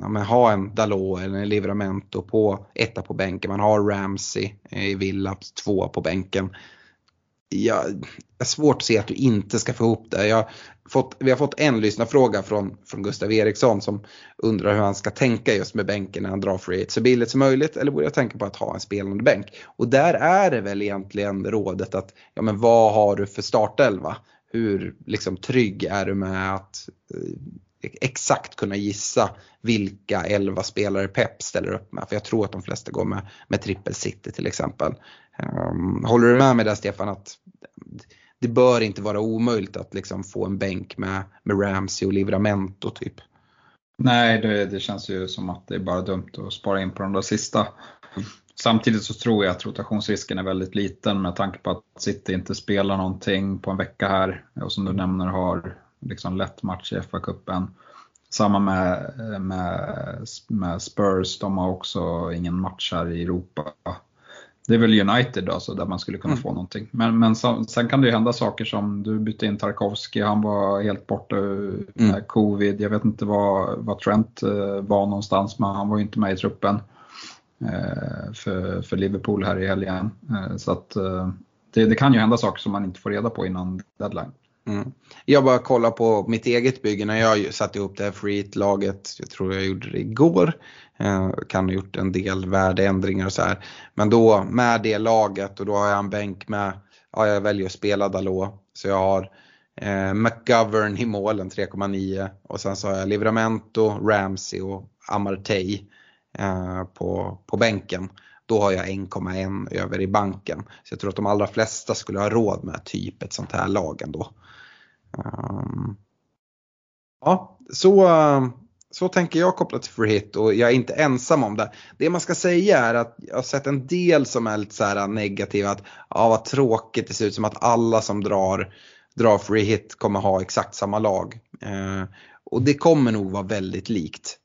ja, men ha en Dalot eller en Livramento på etta på bänken. Man har Ramsey eh, i Villa, två på bänken. Jag är svårt att se att du inte ska få ihop det. Jag fått, vi har fått en lyssnarfråga från, från Gustav Eriksson som undrar hur han ska tänka just med bänken när han drar free hit så billigt som möjligt eller borde jag tänka på att ha en spelande bänk. Och där är det väl egentligen rådet att, ja men vad har du för startelva? Hur liksom trygg är du med att eh, exakt kunna gissa vilka 11 spelare Pep ställer upp med. För jag tror att de flesta går med, med trippel city till exempel. Um, håller du med mig där Stefan att det bör inte vara omöjligt att liksom få en bänk med, med Ramsey och Livramento typ. Nej, det, det, känns ju som att det är bara dumt att spara in på de där sista. Samtidigt så tror jag att rotationsrisken är väldigt liten med tanke på att City inte spelar någonting på en vecka här och som du nämner har liksom lätt match i FA-cupen. Samma med, med, med Spurs, de har också ingen match här i Europa det är väl United alltså, där man skulle kunna mm. få någonting. Men, men så, sen kan det ju hända saker som du bytte in Tarkovski, han var helt borta med mm. covid. Jag vet inte var, var Trent eh, var någonstans, men han var ju inte med i truppen eh, för, för Liverpool här i helgen. Eh, så att det, det, kan ju hända saker som man inte får reda på innan deadline. Mm. Jag bara kollar på mitt eget bygge när jag satte ihop det här Freet-laget, Jag tror jag gjorde det igår. Eh, kan ha gjort en del värdeändringar och så här. Men då med det laget och då har jag en bänk med, ja jag väljer att spela Dalot. Så jag har eh, McGovern i målen 3,9 och sen så har jag Livramento, Ramsey och Amartey eh, på, på bänken. Då har jag 1,1 över i banken. Så jag tror att de allra flesta skulle ha råd med typ ett sånt här lag ändå. Um, ja, så, ehm, så tänker jag kopplat till free hit och jag är inte ensam om det. Det man ska säga är att jag har sett en del som är lite så här negativa. Att ja, vad tråkigt, det ser ut som att alla som drar, drar free hit kommer ha exakt samma lag. Uh, och det kommer nog vara väldigt likt.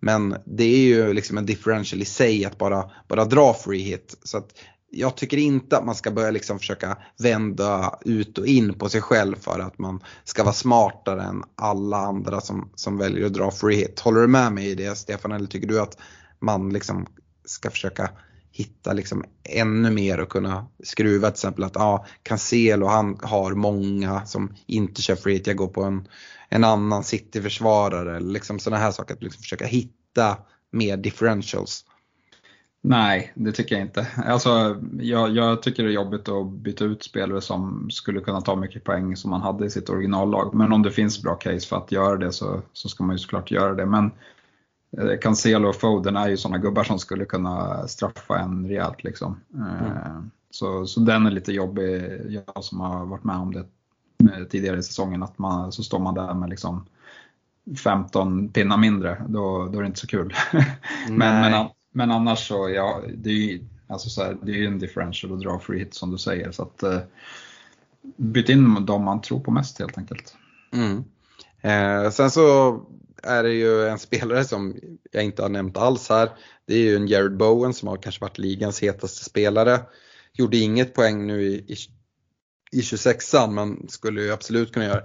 Men det är ju liksom en differential i sig att bara, bara dra free hit. Så att jag tycker inte att man ska börja liksom försöka vända ut och in på sig själv för att man ska vara smartare än alla andra som, som väljer att dra free hit. Håller du med mig i det Stefan eller tycker du att man liksom ska försöka hitta liksom ännu mer och kunna skruva till exempel att ja, Cancelo han har många som inte kör free hit, jag går på en, en annan cityförsvarare. eller liksom sådana här saker. Att liksom försöka hitta mer differentials. Nej, det tycker jag inte. Alltså, jag, jag, tycker det är jobbigt att byta ut spelare som skulle kunna ta mycket poäng som man hade i sitt originallag. Men om det finns bra case för att göra det så, så ska man ju såklart göra det. Men eh, Cancelo och Foden är ju sådana gubbar som skulle kunna straffa en rejält. Liksom. Eh, mm. Så, så den är lite jobbig, jag som har varit med om det tidigare i säsongen, att man, så står man där med liksom 15 pinnar mindre, då, då är det inte så kul. [laughs] men, men, men annars så, ja, det är ju alltså så här, det är en differential att dra free hit som du säger. Så att, eh, byt in de man tror på mest helt enkelt. Mm. Eh, sen så är det ju en spelare som jag inte har nämnt alls här. Det är ju en Jared Bowen som har kanske varit ligans hetaste spelare. Gjorde inget poäng nu i, i, i 26an men skulle ju absolut kunna göra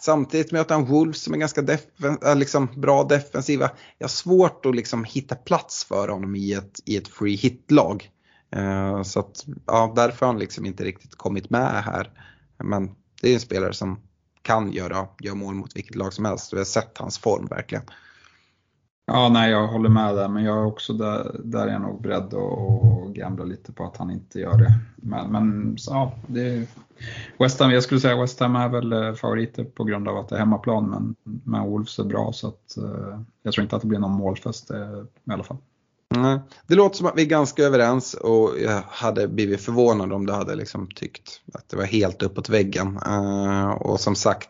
samtidigt möter han Wolves som är ganska defen, äh, liksom bra defensiva. Jag har svårt att liksom hitta plats för honom i ett, i ett free hit-lag. Uh, så att, ja, därför har han liksom inte riktigt kommit med här. Men det är en spelare som kan göra, göra mål mot vilket lag som helst. Vi har sett hans form verkligen. Ja, nej jag håller med där, men jag är också där, där är jag nog beredd att gambla lite på att han inte gör det. Men, men ja, det, West Ham, jag skulle säga West Ham är väl eh, favoriter på grund av att det är hemmaplan, men, men Wolves är bra så att eh, jag tror inte att det blir någon målfest eh, i alla fall. Det låter som att vi är ganska överens och jag hade blivit förvånad om du hade liksom tyckt att det var helt uppåt väggen. Och som sagt,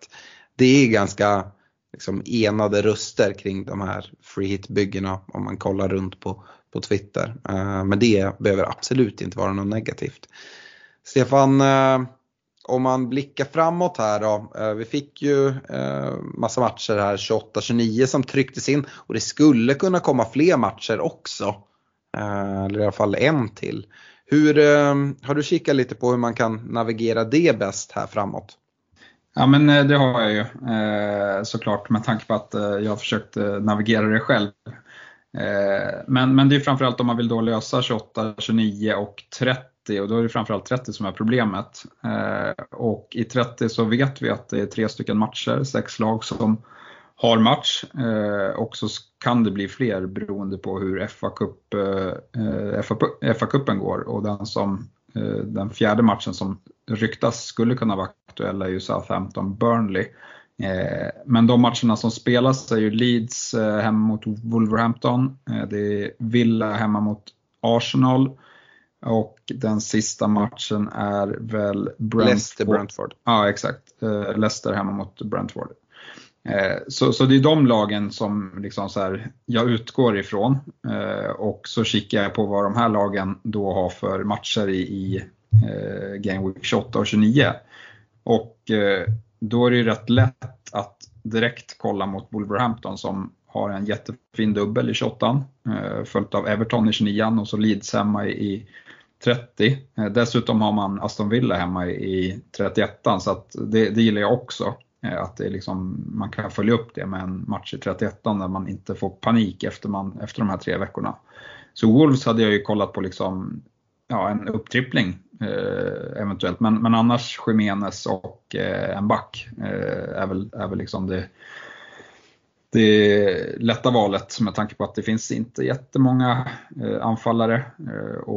det är ganska liksom enade röster kring de här free hit-byggena om man kollar runt på, på Twitter. Uh, men det behöver absolut inte vara något negativt. Stefan, uh, om man blickar framåt här då. Uh, vi fick ju massa matcher här 28-29 som trycktes in och det skulle kunna komma fler matcher också. eller i alla fall en till. Hur, har du kikat lite på hur man kan navigera det bäst här framåt? Ja men eh, det har jag ju eh, såklart med tanke på att eh, jag har försökt navigera det själv. Men, men det är framförallt om man vill då lösa 28, 29 och 30 och då är det framförallt 30 som är problemet. Och i 30 så vet vi att det är tre stycken matcher, sex lag som har match och så kan det bli fler beroende på hur FA-cupen FA, går och den, som, den fjärde matchen som ryktas skulle kunna vara aktuell är ju Southampton-Burnley. Men de matcherna som spelas är ju Leeds hemma mot Wolverhampton, det är Villa hemma mot Arsenal, och den sista matchen är väl Brentford. Leicester Brentford. Ja exakt, eh, Leicester hemma mot Brentford. Eh, så, så det är de lagen som liksom så här, jag utgår ifrån eh, och så kikar jag på vad de här lagen då har för matcher i, i eh, Game Week 28 och 29. Och då är det ju rätt lätt att direkt kolla mot Wolverhampton som har en jättefin dubbel i 28 följt av Everton i 29 och så Leeds hemma i 30. Dessutom har man Aston Villa hemma i 31 så att det, det gillar jag också. Eh, att det liksom, man kan följa upp det med en match i 31 där man inte får panik efter, man, efter de här tre veckorna. Så Wolves hade jag ju kollat på liksom, ja, en upptrippling eh, eventuellt, men, men annars Jiménez och eh, en back eh, är väl, är väl liksom det, det lätta valet med tanke på att det finns inte jättemånga eh, anfallare eh,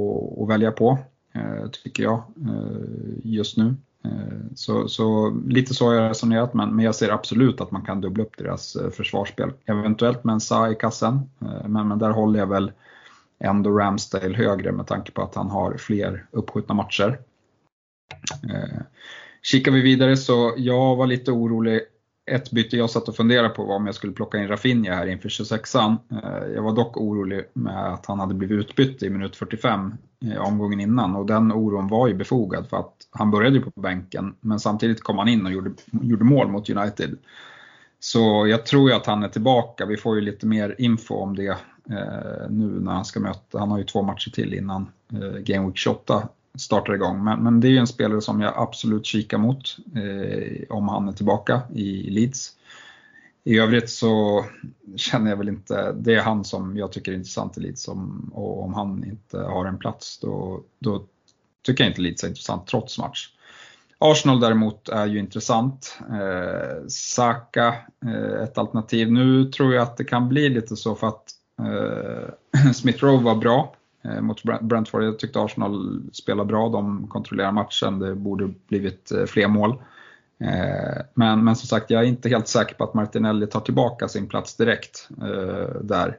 att välja på, eh, tycker jag, eh, just nu. Eh, så, så, lite så har jag resonerat, men, men jag ser absolut att man kan dubbla upp deras eh, försvarsspel. Eventuellt med en Sa i kassen, eh, men, men där håller jag väl ändå Ramsdale högre med tanke på att han har fler uppskjutna matcher. Kikar vi vidare så jag var lite orolig ett byte jag satt och funderade på var om jag skulle plocka in Rafinha här inför 26an. Eh, jag var dock orolig med att han hade blivit utbytt i minut 45 eh, omgången innan och den oron var ju befogad för att han började ju på bänken men samtidigt kom han in och gjorde, gjorde mål mot United. Så jag tror ju att han är tillbaka. Vi får ju lite mer info om det eh, nu när han ska möta, han har ju två matcher till innan eh, Game Week 28 startar igång. Men, men det är ju en spelare som jag absolut kikar mot eh, om han är tillbaka i Leeds. I övrigt så känner jag väl inte, det är han som jag tycker är intressant i Leeds om, och om han inte har en plats då, då tycker jag inte Leeds är intressant trots match. Arsenal däremot är ju intressant. Eh, Saka, eh, ett alternativ. Nu tror jag att det kan bli lite så för att eh, [clears throat] Smith Rowe var bra Eh, mot Brentford. Jag tyckte Arsenal spelade bra, de kontrollerar matchen, det borde blivit eh, fler mål. Eh, men, men som sagt, jag är inte helt säker på att Martinelli tar tillbaka sin plats direkt där.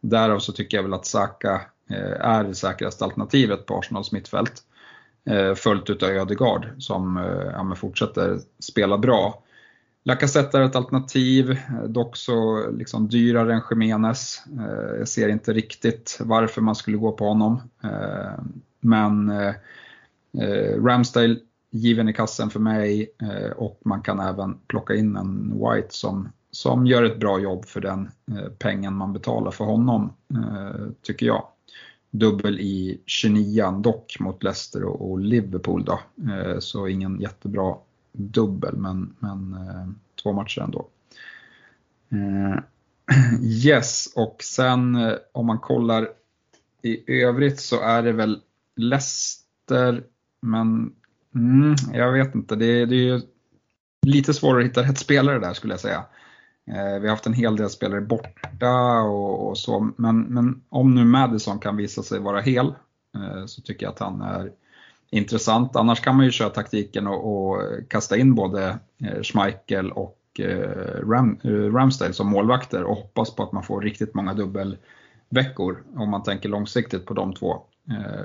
Därav så tycker jag väl att Saka är det säkraste alternativet på Arsenals mittfält. Följt utav Ödegaard som ja, fortsätter spela bra. Lacazette är ett alternativ, eh, dock så liksom dyrare än Jiménez. Eh, jag ser inte riktigt varför man skulle gå på honom. Eh, men Ramsdale given i kassen för mig och man kan även plocka in en White som, som gör ett bra jobb för den pengen man betalar för honom, tycker jag. Dubbel i 29 dock mot Leicester och Liverpool då, så ingen jättebra dubbel, men, men eh, två matcher ändå. Eh, [clears throat] yes, och sen eh, om man kollar i övrigt så är det väl Leicester, men mm, jag vet inte. Det, det är ju lite svårare att hitta rätt spelare där skulle jag säga. Eh, vi har haft en hel del spelare borta och, och så, men, men, om nu Madison kan visa sig vara hel eh, så tycker jag att han är intressant. Annars kan man ju köra taktiken och, och kasta in både eh, Schmeichel och eh, Ram, eh, Ramsdale som målvakter och hoppas på att man får riktigt många dubbelveckor om man tänker långsiktigt på de två.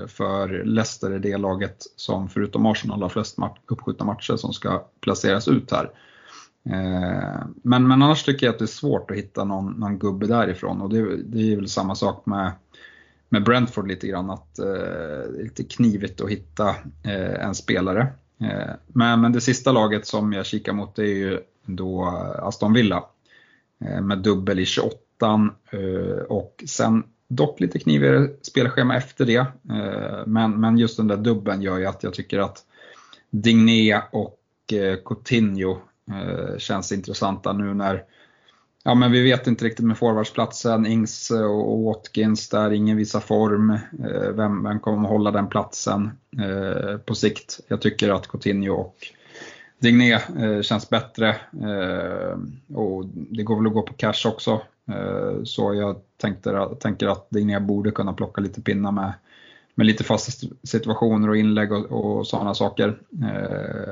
För Leicester är det laget som förutom Arsenal har flest uppskjutna matcher som ska placeras ut här. Men, men annars tycker jag att det är svårt att hitta någon, någon gubbe därifrån och det, det är väl samma sak med med Brentford lite grann att eh, det är lite knivigt att hitta eh, en spelare. Eh, men, men det sista laget som jag kikar mot är ju då Aston Villa eh, med dubbel i 28 eh, och sen dock lite knivigare spelschema efter det. Eh, men, men just den där dubben gör ju att jag tycker att Digné och Coutinho känns intressanta nu när Ja men vi vet inte riktigt med forwardsplatsen, Ings eh, och Watkins där, ingen visar form. Eh, vem, vem kommer att hålla den platsen eh, på sikt? Jag tycker att Coutinho och Digné känns bättre och det går väl att gå på cash också. Så jag tänkte, tänker att Digné borde kunna plocka lite pinnar med, med lite fasta situationer och inlägg och, och sådana saker.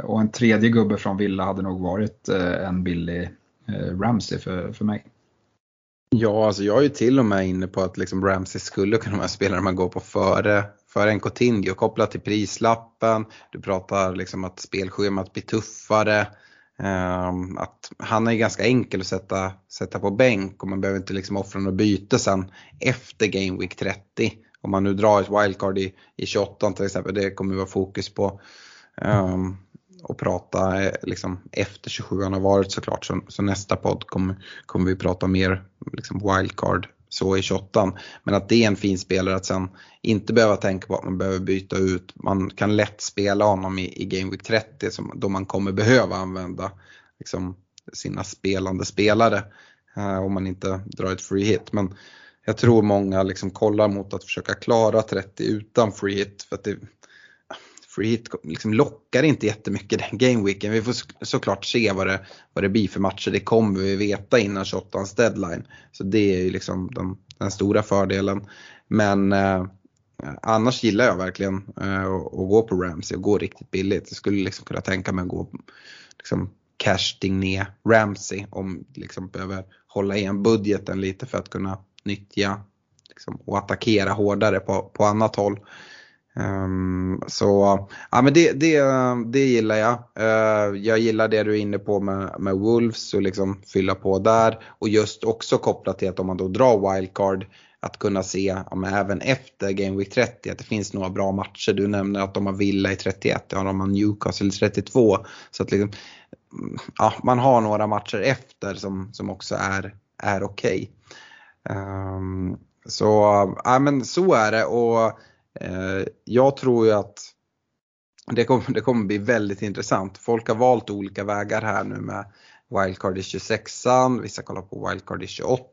Och en tredje gubbe från Villa hade nog varit en billig Eh, Ramsey för, för mig. Ja, alltså jag är ju till och med inne på att liksom Ramsey skulle kunna vara en spelare man går på före före en Coutinho kopplat till prislappen. Du pratar liksom att spelschemat blir tuffare. Um, att han är ganska enkel att sätta, sätta på bänk och man behöver inte liksom offra något byte sen efter Game Week 30. Om man nu drar ett wildcard i, i 28 till exempel, det kommer vara fokus på. Um, och prata eh, liksom, efter 27 har varit såklart. Så, så nästa podd kommer, kommer vi prata mer liksom, wildcard så i 28 Men att det är en fin spelare att sen inte behöva tänka på att man behöver byta ut. Man kan lätt spela honom i, i Game Week 30 som, då man kommer behöva använda liksom, sina spelande spelare. Eh, om man inte drar ett free hit. Men jag tror många liksom kollar mot att försöka klara 30 utan free hit. För att det, free hit liksom lockar inte jättemycket den gameweeken. Vi får såklart se vad det, vad det blir för matcher. Det kommer vi veta innan 28 deadline. Så det är ju liksom den, den stora fördelen. Men eh, annars gillar jag verkligen eh, att, att, gå på Ramsey och gå riktigt billigt. Jag skulle liksom kunna tänka mig att gå liksom, Cash ner Ramsey om liksom behöver hålla igen budgeten lite för att kunna nyttja liksom, och attackera hårdare på, på annat håll. Um, så ja, men det, det, det gillar jag. Uh, jag gillar det du är inne på med, med Wolves och liksom fylla på där. Och just också kopplat till att om man då drar wildcard att kunna se ja, även efter Game Week 30 att det finns några bra matcher. Du nämner att de har Villa i 31, ja de har Newcastle i 32. Så att liksom, ja, man har några matcher efter som, som också är, är okej. Okay. Um, så ja, men så är det. och Eh, jag tror ju att det kommer, det kommer bli väldigt intressant. Folk har valt olika vägar här nu med wildcard i 26an, vissa kollar på wildcard i 28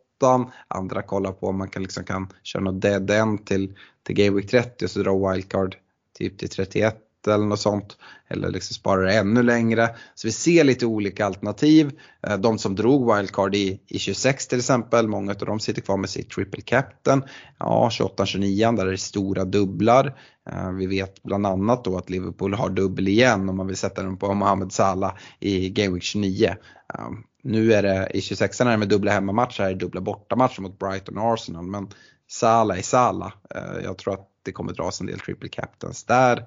andra kollar på om man kan, liksom kan köra något dead end till, till Game Week 30 och så dra wildcard typ till 31 eller något sånt. Eller liksom spara det ännu längre. Så vi ser lite olika alternativ. Eh, de som drog wildcard i, i 26 till exempel, många av dem sitter kvar med sitt triple captain. Ja, 28-29 där är det stora dubblar. Eh, vi vet bland annat då att Liverpool har dubbel igen om man vill sätta den på Mohamed Salah i Game Week 29. Eh, nu är det i 26 är det med dubbla hemmamatcher, här är det dubbla bortamatcher mot Brighton och Arsenal. Men Salah är Salah. Jag tror att det kommer dras en del triple captains där.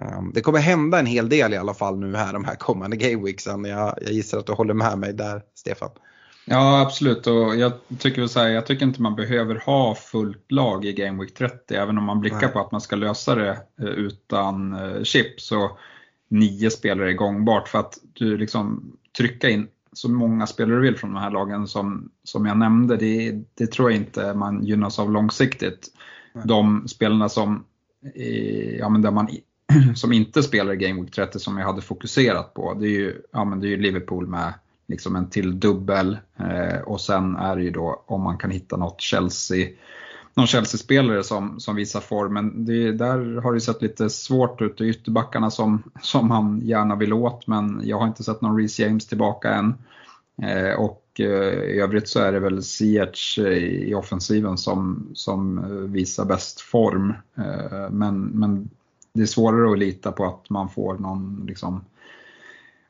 Ehm, det kommer hända en hel del i alla fall nu här de här kommande gameweeksen. Jag, jag gissar att du håller med mig där Stefan. Ja absolut och jag tycker, så här, jag tycker inte man behöver ha fullt lag i Game Week 30 även om man blickar Nej. på att man ska lösa det eh, utan eh, chip så nio spelare är gångbart för att du liksom trycka in så många spelare du vill från de här lagen som, som jag nämnde, det, det tror jag inte man gynnas av långsiktigt. Nej. De spelarna som, ja men där man [clears throat] som inte spelar i Game Week 30 som jag hade fokuserat på, det är ju, ja, men det är ju Liverpool med liksom en till dubbel eh, och sen är det ju då om man kan hitta något Chelsea någon Chelsea-spelare som, som visar form. Men det, där har det sett lite svårt ut. Det är ytterbackarna som, som han gärna vill åt men jag har inte sett någon Reece James tillbaka än. Eh, och eh, i övrigt så är det väl Ziyech eh, i offensiven som, som eh, visar bäst form. Eh, men, men det är svårare att lita på att man får någon, liksom,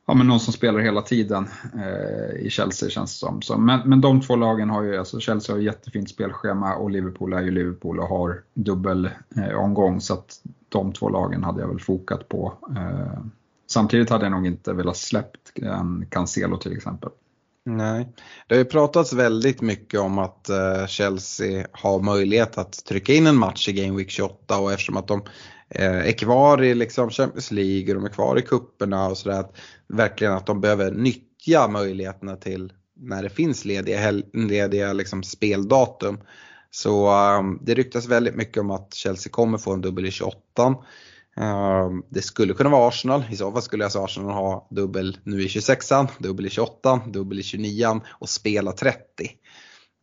ja, men någon som spelar hela tiden eh, i Chelsea känns det som. Så, men, men de två lagen har ju, alltså Chelsea har ett jättefint spelschema och Liverpool är ju Liverpool och har dubbel eh, omgång så att de två lagen hade jag väl fokat på. Eh, samtidigt hade jag nog inte velat släppt en Cancelo till exempel. Nej, det har ju pratats väldigt mycket om att eh, Chelsea har möjlighet att trycka in en match i Game Week 28 och eftersom att de Eh, är kvar i liksom Champions League och de är kvar i kupperna och sådär. Verkligen att de behöver nyttja möjligheterna till när det finns lediga, lediga liksom speldatum. Så um, det ryktas väldigt mycket om att Chelsea kommer få en dubbel i 28. Um, det skulle kunna vara Arsenal, i så fall skulle alltså Arsenal ha dubbel nu i 26an, dubbel i 28 dubbel i 29an och spela 30.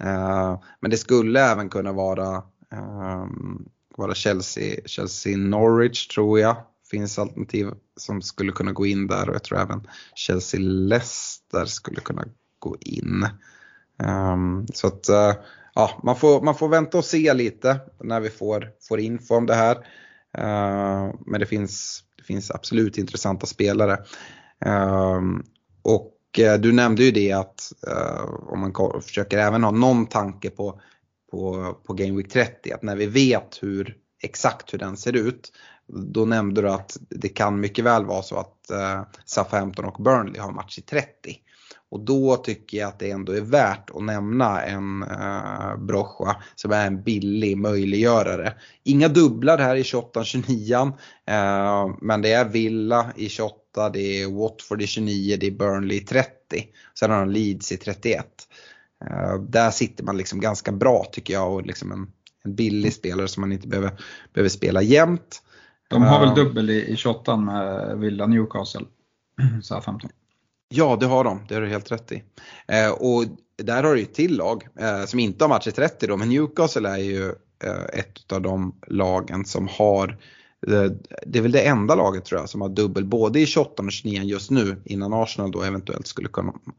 Uh, ehm, men det skulle även kunna vara, um, vara Chelsea, Chelsea Norwich tror jag. Finns alternativ som skulle kunna gå in där och jag tror även Chelsea Leicester skulle kunna gå in. Um, så att uh, ja, man, får, man får vänta och se lite när vi får, får info om det här. Uh, men det finns, det finns absolut intressanta spelare. Uh, och uh, du nämnde ju det att eh, om man försöker även ha någon tanke på, på, på Game Week 30, att när vi vet hur exakt hur den ser ut, då nämnde du att det kan mycket väl vara så att uh, Southampton och Burnley har match i 30. Och då tycker jag att det ändå är värt att nämna en eh, Brocha som är en billig möjliggörare. Inga dubblar här i 28-29 eh, men det är Villa i 28, det är Watford i 29, det är Burnley i 30. Sen har de Leeds i 31. Eh, där sitter man liksom ganska bra tycker jag och liksom en, en billig spelare som man inte behöver, behöver spela jämt. De har väl eh, dubbel i, i 28 med Villa Newcastle, så 15. Ja, det har de. Det har du helt rätt i. Eh, och där har du ju ett till lag som inte har match i 30 då, men Newcastle är ju ett av de lagen som har det är väl det enda laget tror jag som har dubbel både i 28 och 29 just nu innan Arsenal då eventuellt skulle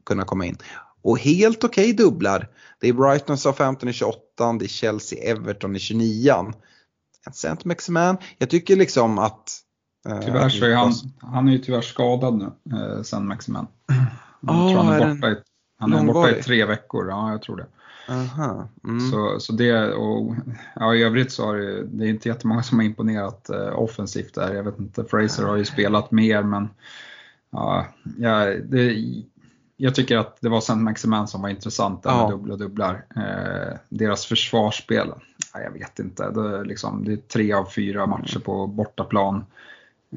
kunna komma in. Och helt okej okay dubblar. Det är Brighton 15 i 28, det är Chelsea Everton i 29. Saint Maximan, jag tycker liksom att Eh, tyvärr så är han, han är ju tyvärr skadad nu, eh, sen Maximan. Oh, han, är borta i, han är borta i tre veckor, ja jag tror det. Aha, mm. så, så det och ja, i övrigt så har det, det är inte jättemånga som har imponerat eh, offensivt där. Jag vet inte, Fraser har ju spelat mer men ja, ja det, jag tycker att det var Saint Maximan som var intressant där ja. med dubbla dubblar. Eh, deras försvarsspel, ja, jag vet inte, det är, liksom, det är tre av fyra matcher på bortaplan.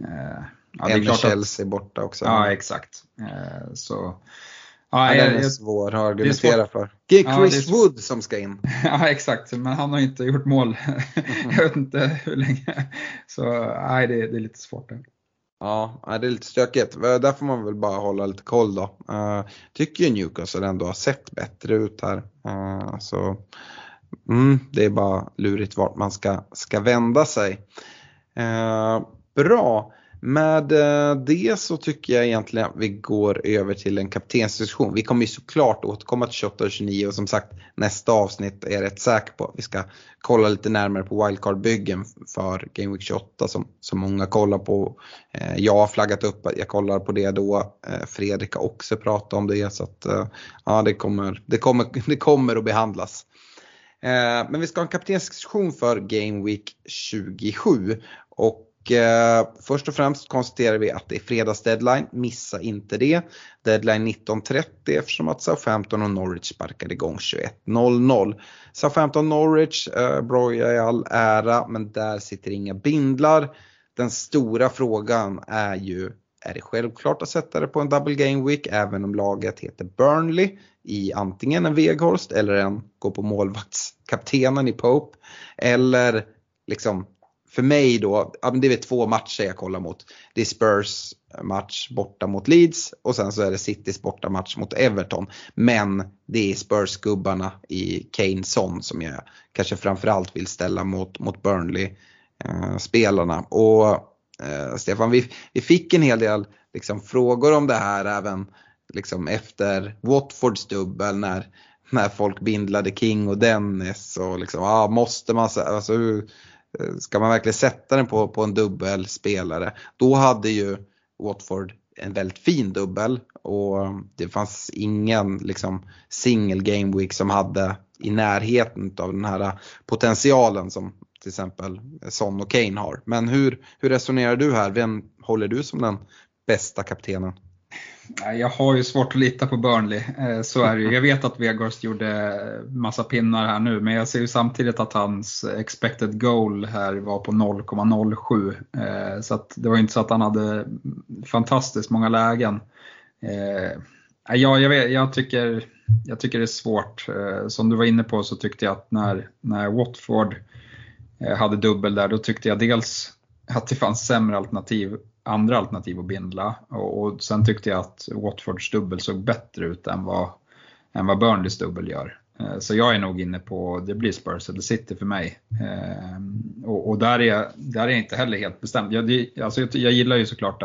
Eh, ja, en med Chelsea att, borta också. Ja, exakt. Eh, så, ja, ja, den är jag, svår att argumentera för. Det är Chris ja, Wood som ska in. [laughs] Ja, exakt, men han har inte gjort mål. [laughs] jag vet inte hur länge. Så nej, det, det är lite svårt. Där. Ja, det är lite stökigt. Eh, där får man väl bara hålla lite koll då. Eh, tycker ju Newcastle ändå har sett bättre ut här. Eh, så mm, det är bara lurigt vart man ska, ska vända sig. Bra. Med eh, det så tycker jag egentligen att vi går över till en kaptensdiskussion. Vi kommer ju såklart återkomma till 28 och 29 och som sagt nästa avsnitt är jag rätt säker på att vi ska kolla lite närmare på wildcard-byggen för Game Week 28 som, som många kollar på. Eh, jag har flaggat upp att jag kollar på det då. Eh, Fredrik har också pratat om det så att ja, det kommer, det kommer, [laughs] det kommer att behandlas. Men vi ska ha en kaptensdiskussion för Game Week 27 och eh, först och främst konstaterar vi att det är fredags deadline, missa inte det. Deadline 19.30 eftersom att Southampton och Norwich sparkade igång 21.00. Southampton Norwich, eh, Broja i all ära, men där sitter inga bindlar. Den stora frågan är ju, är det självklart att sätta det på en double game week även om laget heter Burnley i antingen en Veghorst eller en gå på målvaktskaptenen i Pope. Eller liksom för mig då, det är två matcher jag kollar mot. Det är Spurs match borta mot Leeds och sen så är det Citys borta match mot Everton. Men det är Spurs-gubbarna i Kane Son som jag kanske framförallt vill ställa mot, mot Burnley-spelarna. Eh, och eh, Stefan, vi, vi fick en hel del liksom, frågor om det här även liksom, efter Watfords dubbel när, när folk bindlade King och Dennis och liksom, ah, måste man, alltså hur, Eh, ska man verkligen sätta den på, på en dubbelspelare, då hade ju Watford en väldigt fin dubbel och det fanns ingen liksom, single game week som hade i närheten av den här potentialen som till exempel Son och Kane har. Men hur, hur resonerar du här? Vem håller du som den bästa kaptenen? Jag har ju svårt att lita på Burnley, eh, så är det ju. Jag vet att Vegårst gjorde massa pinnar här nu, men jag ser ju samtidigt att hans expected goal här var på 0,07. Eh, så att det var inte så att han hade fantastiskt många lägen. Eh, ja, jag, vet, jag, tycker, jag tycker det är svårt. Som du var inne på så tyckte jag att när, när Watford hade dubbel där, då tyckte jag dels att det fanns sämre alternativ, andra alternativ att bindla och, och sen tyckte jag att Watfords dubbel såg bättre ut än vad, än vad Burnleys dubbel gör. Eh, så jag är nog inne på, det blir Spurs eller City för mig. Eh, och, och där, är, där är jag inte heller helt bestämd. Jag, alltså jag, jag gillar ju såklart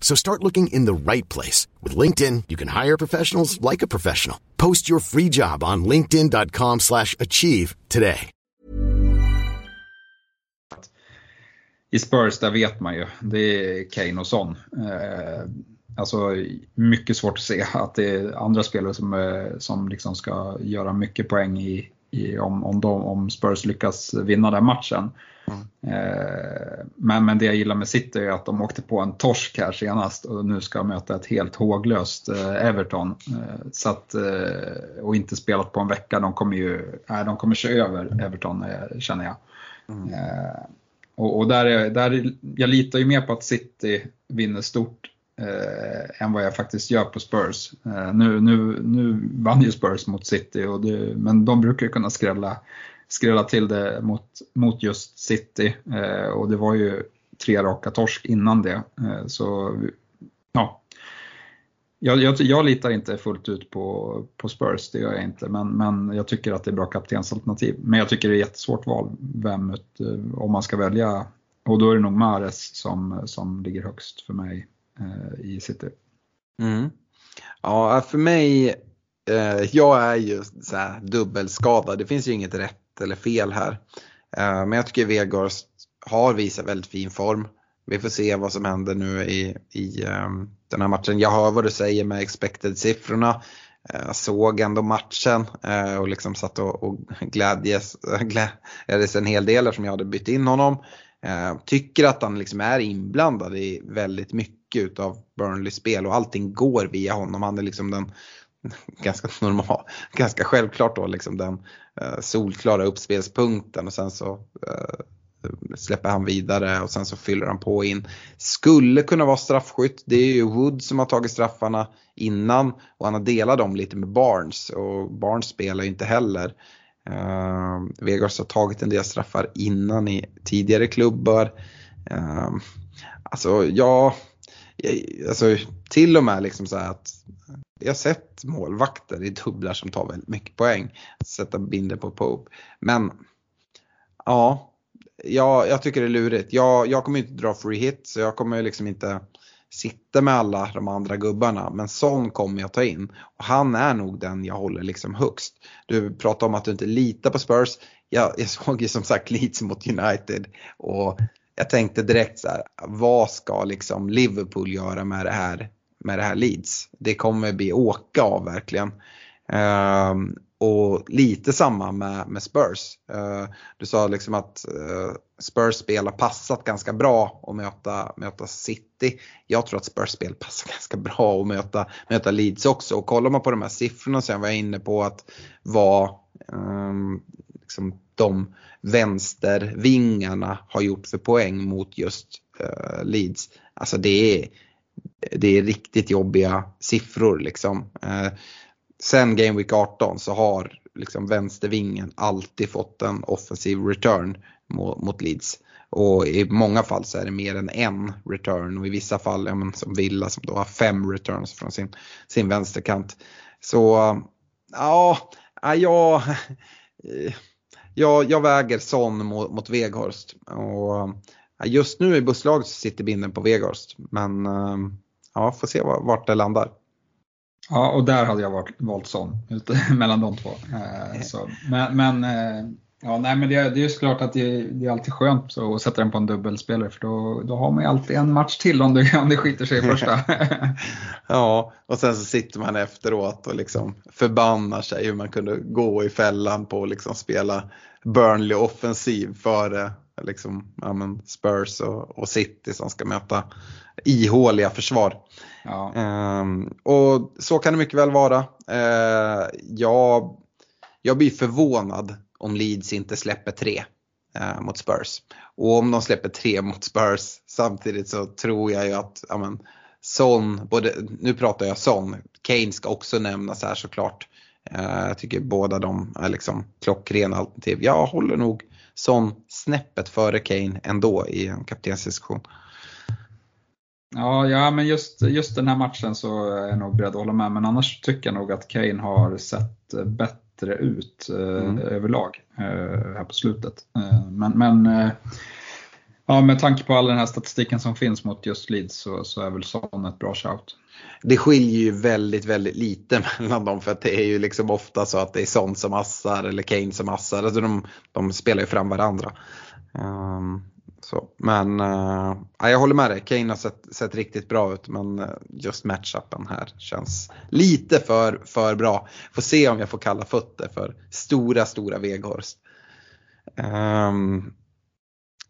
So start looking in the right place. With LinkedIn, you can hire professionals like a professional. Post your free job on linkedin.com slash achieve today. I Spurs, där vet man ju. Det är Kane och Son. Eh, alltså mycket svårt att se att det är andra spelare som, eh, som liksom ska göra mycket poäng i, i, om, om, de, om Spurs lyckas vinna den matchen. Mm. Eh, men, men det jag gillar med City är att de åkte på en torsk här senast och nu ska möta ett helt håglöst eh, Everton. Eh, så att, och inte spelat på en vecka. De kommer ju nej, de kommer köra över Everton känner jag. Mm. Och, och, där, är, där jag litar ju mer på att City vinner stort eh, än vad jag faktiskt gör på Spurs. Eh, nu, nu, nu vann ju Spurs mot City, och det, men de brukar ju kunna skrälla, skrälla till det mot, mot just City. Eh, och det var ju tre raka torsk innan det. Eh, så ja, jag, jag, jag, litar inte fullt ut på, på Spurs, det gör jag inte. Men, men jag tycker att det är bra kaptensalternativ. Men jag tycker det är ett jättesvårt val vem, eh, om man ska välja. Och då är det nog Mares som, som ligger högst för mig eh, i City. Mm. Ja, för mig, eh, jag är ju så här dubbelskadad. Det finns ju inget rätt eller fel här. Eh, men jag tycker Vegors har visat väldigt fin form. Vi får se vad som händer nu i, i ehm, den här matchen. Jag hör vad du säger med expected-siffrorna. Eh, jag såg ändå matchen eh, och liksom satt och, och glädjes, [laughs] glädjes en hel del som jag hade bytt in honom. Tycker att han liksom är inblandad i väldigt mycket utav Burnleys spel och allting går via honom. Han är liksom den [laughs] ganska normal, ganska självklart då liksom den eh, solklara uppspelspunkten och sen så eh, släpper han vidare och sen så fyller han på in. Skulle kunna vara straffskytt. Det är ju Wood som har tagit straffarna innan och han har delat dem lite med Barnes och Barnes spelar ju inte heller. Eh, Vegas har tagit en del straffar innan i tidigare klubbar. Eh, alltså ja, eh, alltså, till och med liksom så att jag har sett målvakter i dubblar som tar väldigt mycket poäng. Sätta binder på Pope. Men ja, jag, jag tycker det är lurigt. Jag, jag kommer inte dra free hit så jag kommer liksom inte sitta med alla de andra gubbarna. Men sån kommer jag ta in. Och han är nog den jag håller liksom högst. Du pratar om att du inte litar på Spurs. Jag, jag såg ju som sagt Leeds mot United. Och jag tänkte direkt så här, vad ska liksom Liverpool göra med det här, med det här Leeds? Det kommer bli åka av verkligen. Um, och lite samma med, med Spurs. Uh, du sa liksom att uh, Spurs spel har passat ganska bra att möta, möta City. Jag tror att Spurs spel passar [laughs] ganska bra att möta, möta Leeds också. Och kollar man på de här siffrorna sen var jag inne på att vad um, liksom de vänstervingarna har gjort för poäng mot just uh, Leeds. Alltså det är, det är riktigt jobbiga siffror liksom eh, sen Game Week 18 så har liksom vänstervingen alltid fått en offensiv return mot, mot Leeds. Och i många fall så är det mer än en return och i vissa fall, ja, men som Villa som då har fem returns från sin, sin vänsterkant. Så ja, ja jag, jag, jag väger Son mot, mot Weghorst. Och, just nu i busslaget så sitter binden på Weghorst. Men eh, ja, får se vart det landar. Ja, och där hade jag varit, valt Son [laughs] mellan de två. Så, men, men Ja, nej, men det, är, det är såklart att det, det, är alltid skönt att sätta den på en dubbelspelare för då, då har man ju alltid en match till om det, om det skiter sig i första. [laughs] ja, och sen så sitter man efteråt och liksom förbannar sig hur man kunde gå i fällan på att liksom spela Burnley offensiv före liksom, ja, Spurs och, och, City som ska möta ihåliga försvar. Ja. Um, och så kan det mycket väl vara. Uh, jag, jag blir förvånad om Leeds inte släpper tre eh, mot Spurs. Och om de släpper tre mot Spurs samtidigt så tror jag ju att ja, men, Son, både, nu pratar jag Son, Kane ska också nämnas här såklart. Eh, jag tycker båda de är liksom klockrena alternativ. Jag håller nog Son snäppet före Kane ändå i en kaptensdiskussion. Ja, ja, men just, just den här matchen så är jag nog beredd att hålla med. Men annars tycker jag nog att Kane har sett bättre bättre ut eh, mm. överlag eh, här på slutet. Eh, men, men ja, med tanke på all den här statistiken som finns mot just Leeds så, så är väl Son ett bra shout. Det skiljer ju väldigt, väldigt lite [laughs] mellan dem för att det är ju liksom ofta så att det är Son som assar eller Kane som assar. Alltså de, de spelar ju fram varandra. Um, så, men uh, jag håller med dig, Kane har sett, sett riktigt bra ut men eh, just matchupen här känns lite för, för bra. Får se om jag får kalla fötter för stora, stora Veghorst. Um, ehm,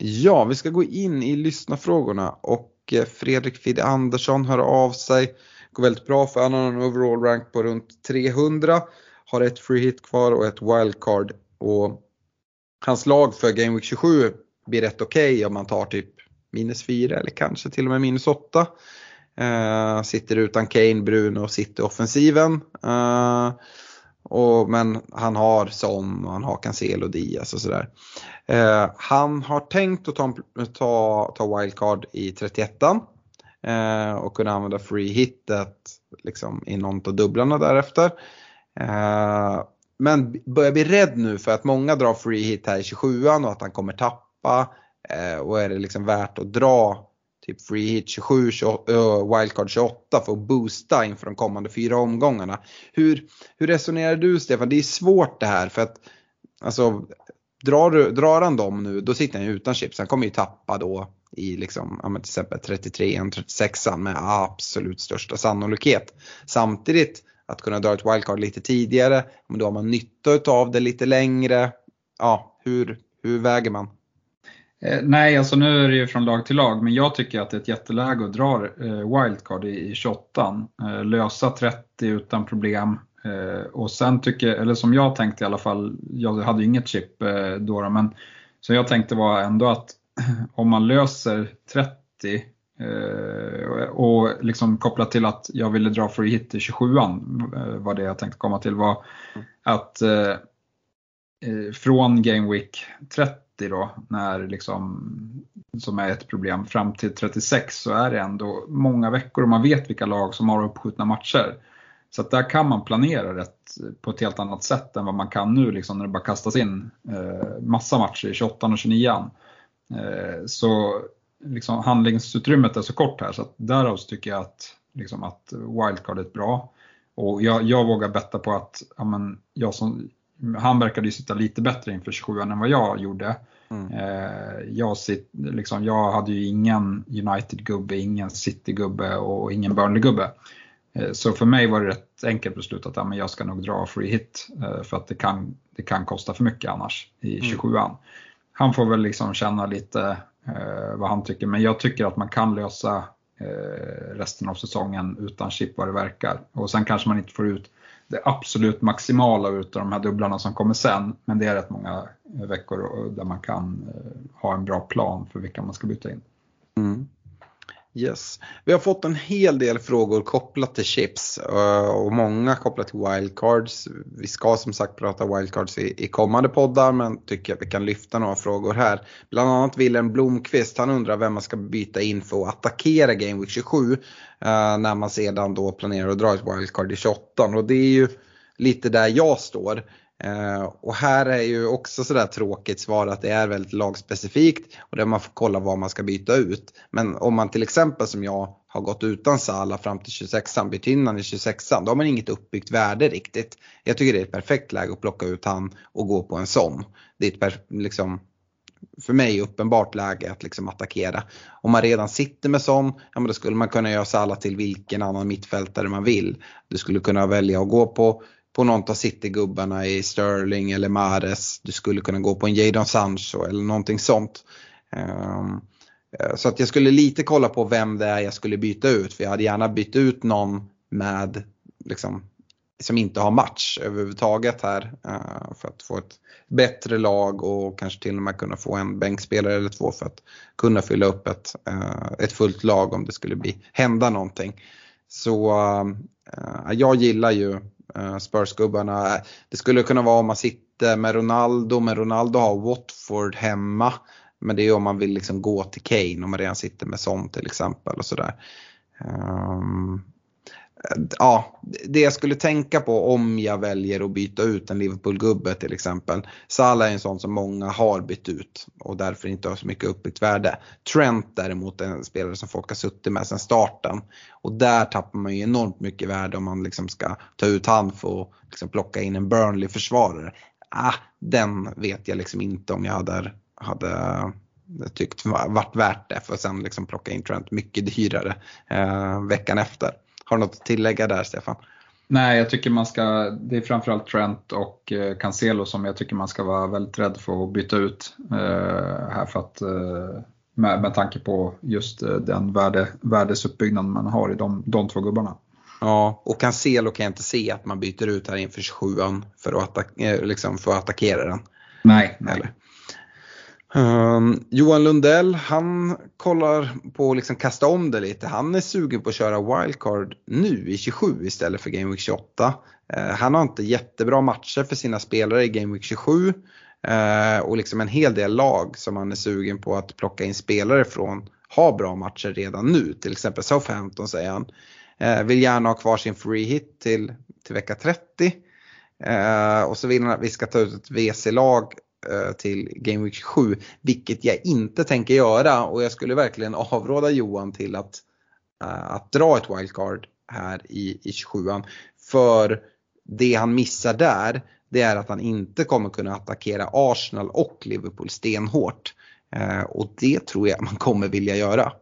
ja, vi ska gå in i lyssnarfrågorna och eh, Fredrik Fidde Andersson hör av sig. Går väldigt bra för han har en overall rank på runt 300. Har ett free hit kvar och ett wildcard. Och hans lag för Game Week 27 blir rätt okej okay om man tar typ minus 4 eller kanske till och med minus 8. Uh, eh, sitter utan Kane, Bruno och sitter offensiven. Uh, eh, och, men han har Son och han har Cancelo och Diaz och sådär. Eh, han har tänkt att ta, ta, ta wildcard i 31 eh, och kunna använda free hitet liksom, i någon av dubblarna därefter. Eh, men börjar bli rädd nu för att många drar free hit här i 27an och att han kommer tappa tappa eh, och är det liksom värt att dra typ free hit 27, 28, uh, wildcard 28 för att boosta inför de kommande fyra omgångarna. Hur, hur resonerar du Stefan? Det är svårt det här för att alltså, drar, drar han dem nu då sitter han ju utan chips. Han kommer ju tappa då i liksom, ja, till exempel 33 36 med absolut största sannolikhet. Samtidigt att kunna dra ett wildcard lite tidigare, då har man nytta av det lite längre. Ja, hur, hur väger man? Eh, nej, alltså nu är det ju från lag till lag, men jag tycker att det är ett jätteläge att dra eh, wildcard i, i 28 eh, Lösa 30 utan problem. Och sen tycker eller som jag tänkte i alla fall, jag hade ju inget chip då, men så jag tänkte var ändå att [clears throat] om man löser 30 och liksom kopplat till att jag ville dra free hit i 27an var det jag tänkte komma till var att från Game Week 30 då, när liksom, som är ett problem, fram till 36 så är det ändå många veckor och man vet vilka lag som har uppskjutna matcher. Så att där kan man planera rätt på ett helt annat sätt än vad man kan nu liksom, när det bara kastas in eh, massa matcher i 28 och 29 eh, Så liksom, handlingsutrymmet är så kort här så att därav så tycker jag att, liksom, att wildcard är bra. Och jag, jag vågar betta på att ja, men, jag som han verkade ju sitta lite bättre inför 27 än vad jag gjorde. Mm. Eh, jag, sitt, liksom, jag hade ju ingen United-gubbe, ingen City-gubbe och ingen Burnley-gubbe. Eh, så för mig var det rätt enkelt beslut att ja, men jag ska nog dra free hit eh, för att det kan, det kan kosta för mycket annars i 27an. Mm. Han får väl liksom känna lite vad han tycker, men jag tycker att man kan lösa resten av säsongen utan chip vad det verkar. Och sen kanske man inte får ut det absolut maximala utav de här dubblarna som kommer sen. Men det är rätt många veckor där man kan eh, ha en bra plan för vilka man ska byta in. Mm. Yes. Vi har fått en hel del frågor kopplat till chips eh, och många kopplat till wildcards. Vi ska som sagt prata wildcards i, i kommande poddar men tycker att vi kan lyfta några frågor här. Bland annat Wilhelm Blomqvist, han undrar vem man ska byta in för att attackera Game Week 27 eh, när man sedan då planerar att dra ett wildcard i 28 och det är ju lite där jag står. Eh, och här är ju också sådär tråkigt svar att det är väldigt lagspecifikt och där man får kolla vad man ska byta ut. Men om man till exempel som jag har gått utan Sala fram till 26an, bytt in han i 26an, då har man inget uppbyggt värde riktigt. Jag tycker det är ett perfekt läge att plocka ut han och gå på en sån. Det är ett liksom, för mig uppenbart läge att liksom attackera. Om man redan sitter med sån, ja men då skulle man kunna göra Sala till vilken annan mittfältare man vill. Du skulle kunna välja att gå på på någon av City-gubbarna i Sterling eller Mares. Du skulle kunna gå på en Jadon Sancho eller någonting sånt. Ehm, eh, så att jag skulle lite kolla på vem det är jag skulle byta ut för jag hade gärna bytt ut någon med liksom, som inte har match överhuvudtaget här eh, för att få ett bättre lag och kanske till och med kunna få en bänkspelare eller två för att kunna fylla upp ett, eh, ett fullt lag om det skulle bli, hända någonting. Så jag gillar ju Eh, Spurs-gubbarna. Det skulle kunna vara om man sitter med Ronaldo, men Ronaldo har Watford hemma. Men det är om man vill liksom gå till Kane, om man redan sitter med sånt till exempel och sådär. Um, ja, det jag skulle tänka på om jag väljer att byta ut en Liverpool-gubbe till exempel. Salah är en sån som många har bytt ut och därför inte har så mycket uppbyggt värde. Trent däremot är en spelare som folk har suttit med sedan starten. Och där tappar man ju enormt mycket värde om man liksom ska ta ut han för att liksom plocka in en Burnley-försvarare. Ah, den vet jag liksom inte om jag hade, hade eh, tyckt varit värt det för att sen liksom plocka in Trent mycket dyrare eh, veckan efter. Har du något att tillägga där Stefan? Nej, jag tycker man ska, det är framförallt Trent och eh, Cancelo som jag tycker man ska vara väldigt rädd för att byta ut eh, här för att eh, med, med tanke på just den värde, värdesuppbyggnaden man har i de, de två gubbarna. Ja, och Cancelo kan jag inte se att man byter ut här inför 27an för att, liksom för att attackera den. Nej, nej. Eller? Um, Johan Lundell, han kollar på att liksom kasta om det lite. Han är sugen på att köra wildcard nu i 27 istället för Game Week 28. Uh, ehm, han har inte jättebra matcher för sina spelare i Game Week 27. Uh, ehm, och liksom en hel del lag som han är sugen på att plocka in spelare från har bra matcher redan nu. Till exempel Southampton säger han. Uh, vill gärna ha kvar sin free hit till, till vecka 30. och så vill han att vi ska ta ut ett WC-lag Eh, till Game Week 7, vilket jag inte tänker göra och jag skulle verkligen avråda Johan till att, uh, att dra ett wildcard här i, i 27an. För det han missar där, det är att han inte kommer kunna attackera Arsenal och Liverpool stenhårt. Uh, och det tror jag man kommer vilja göra.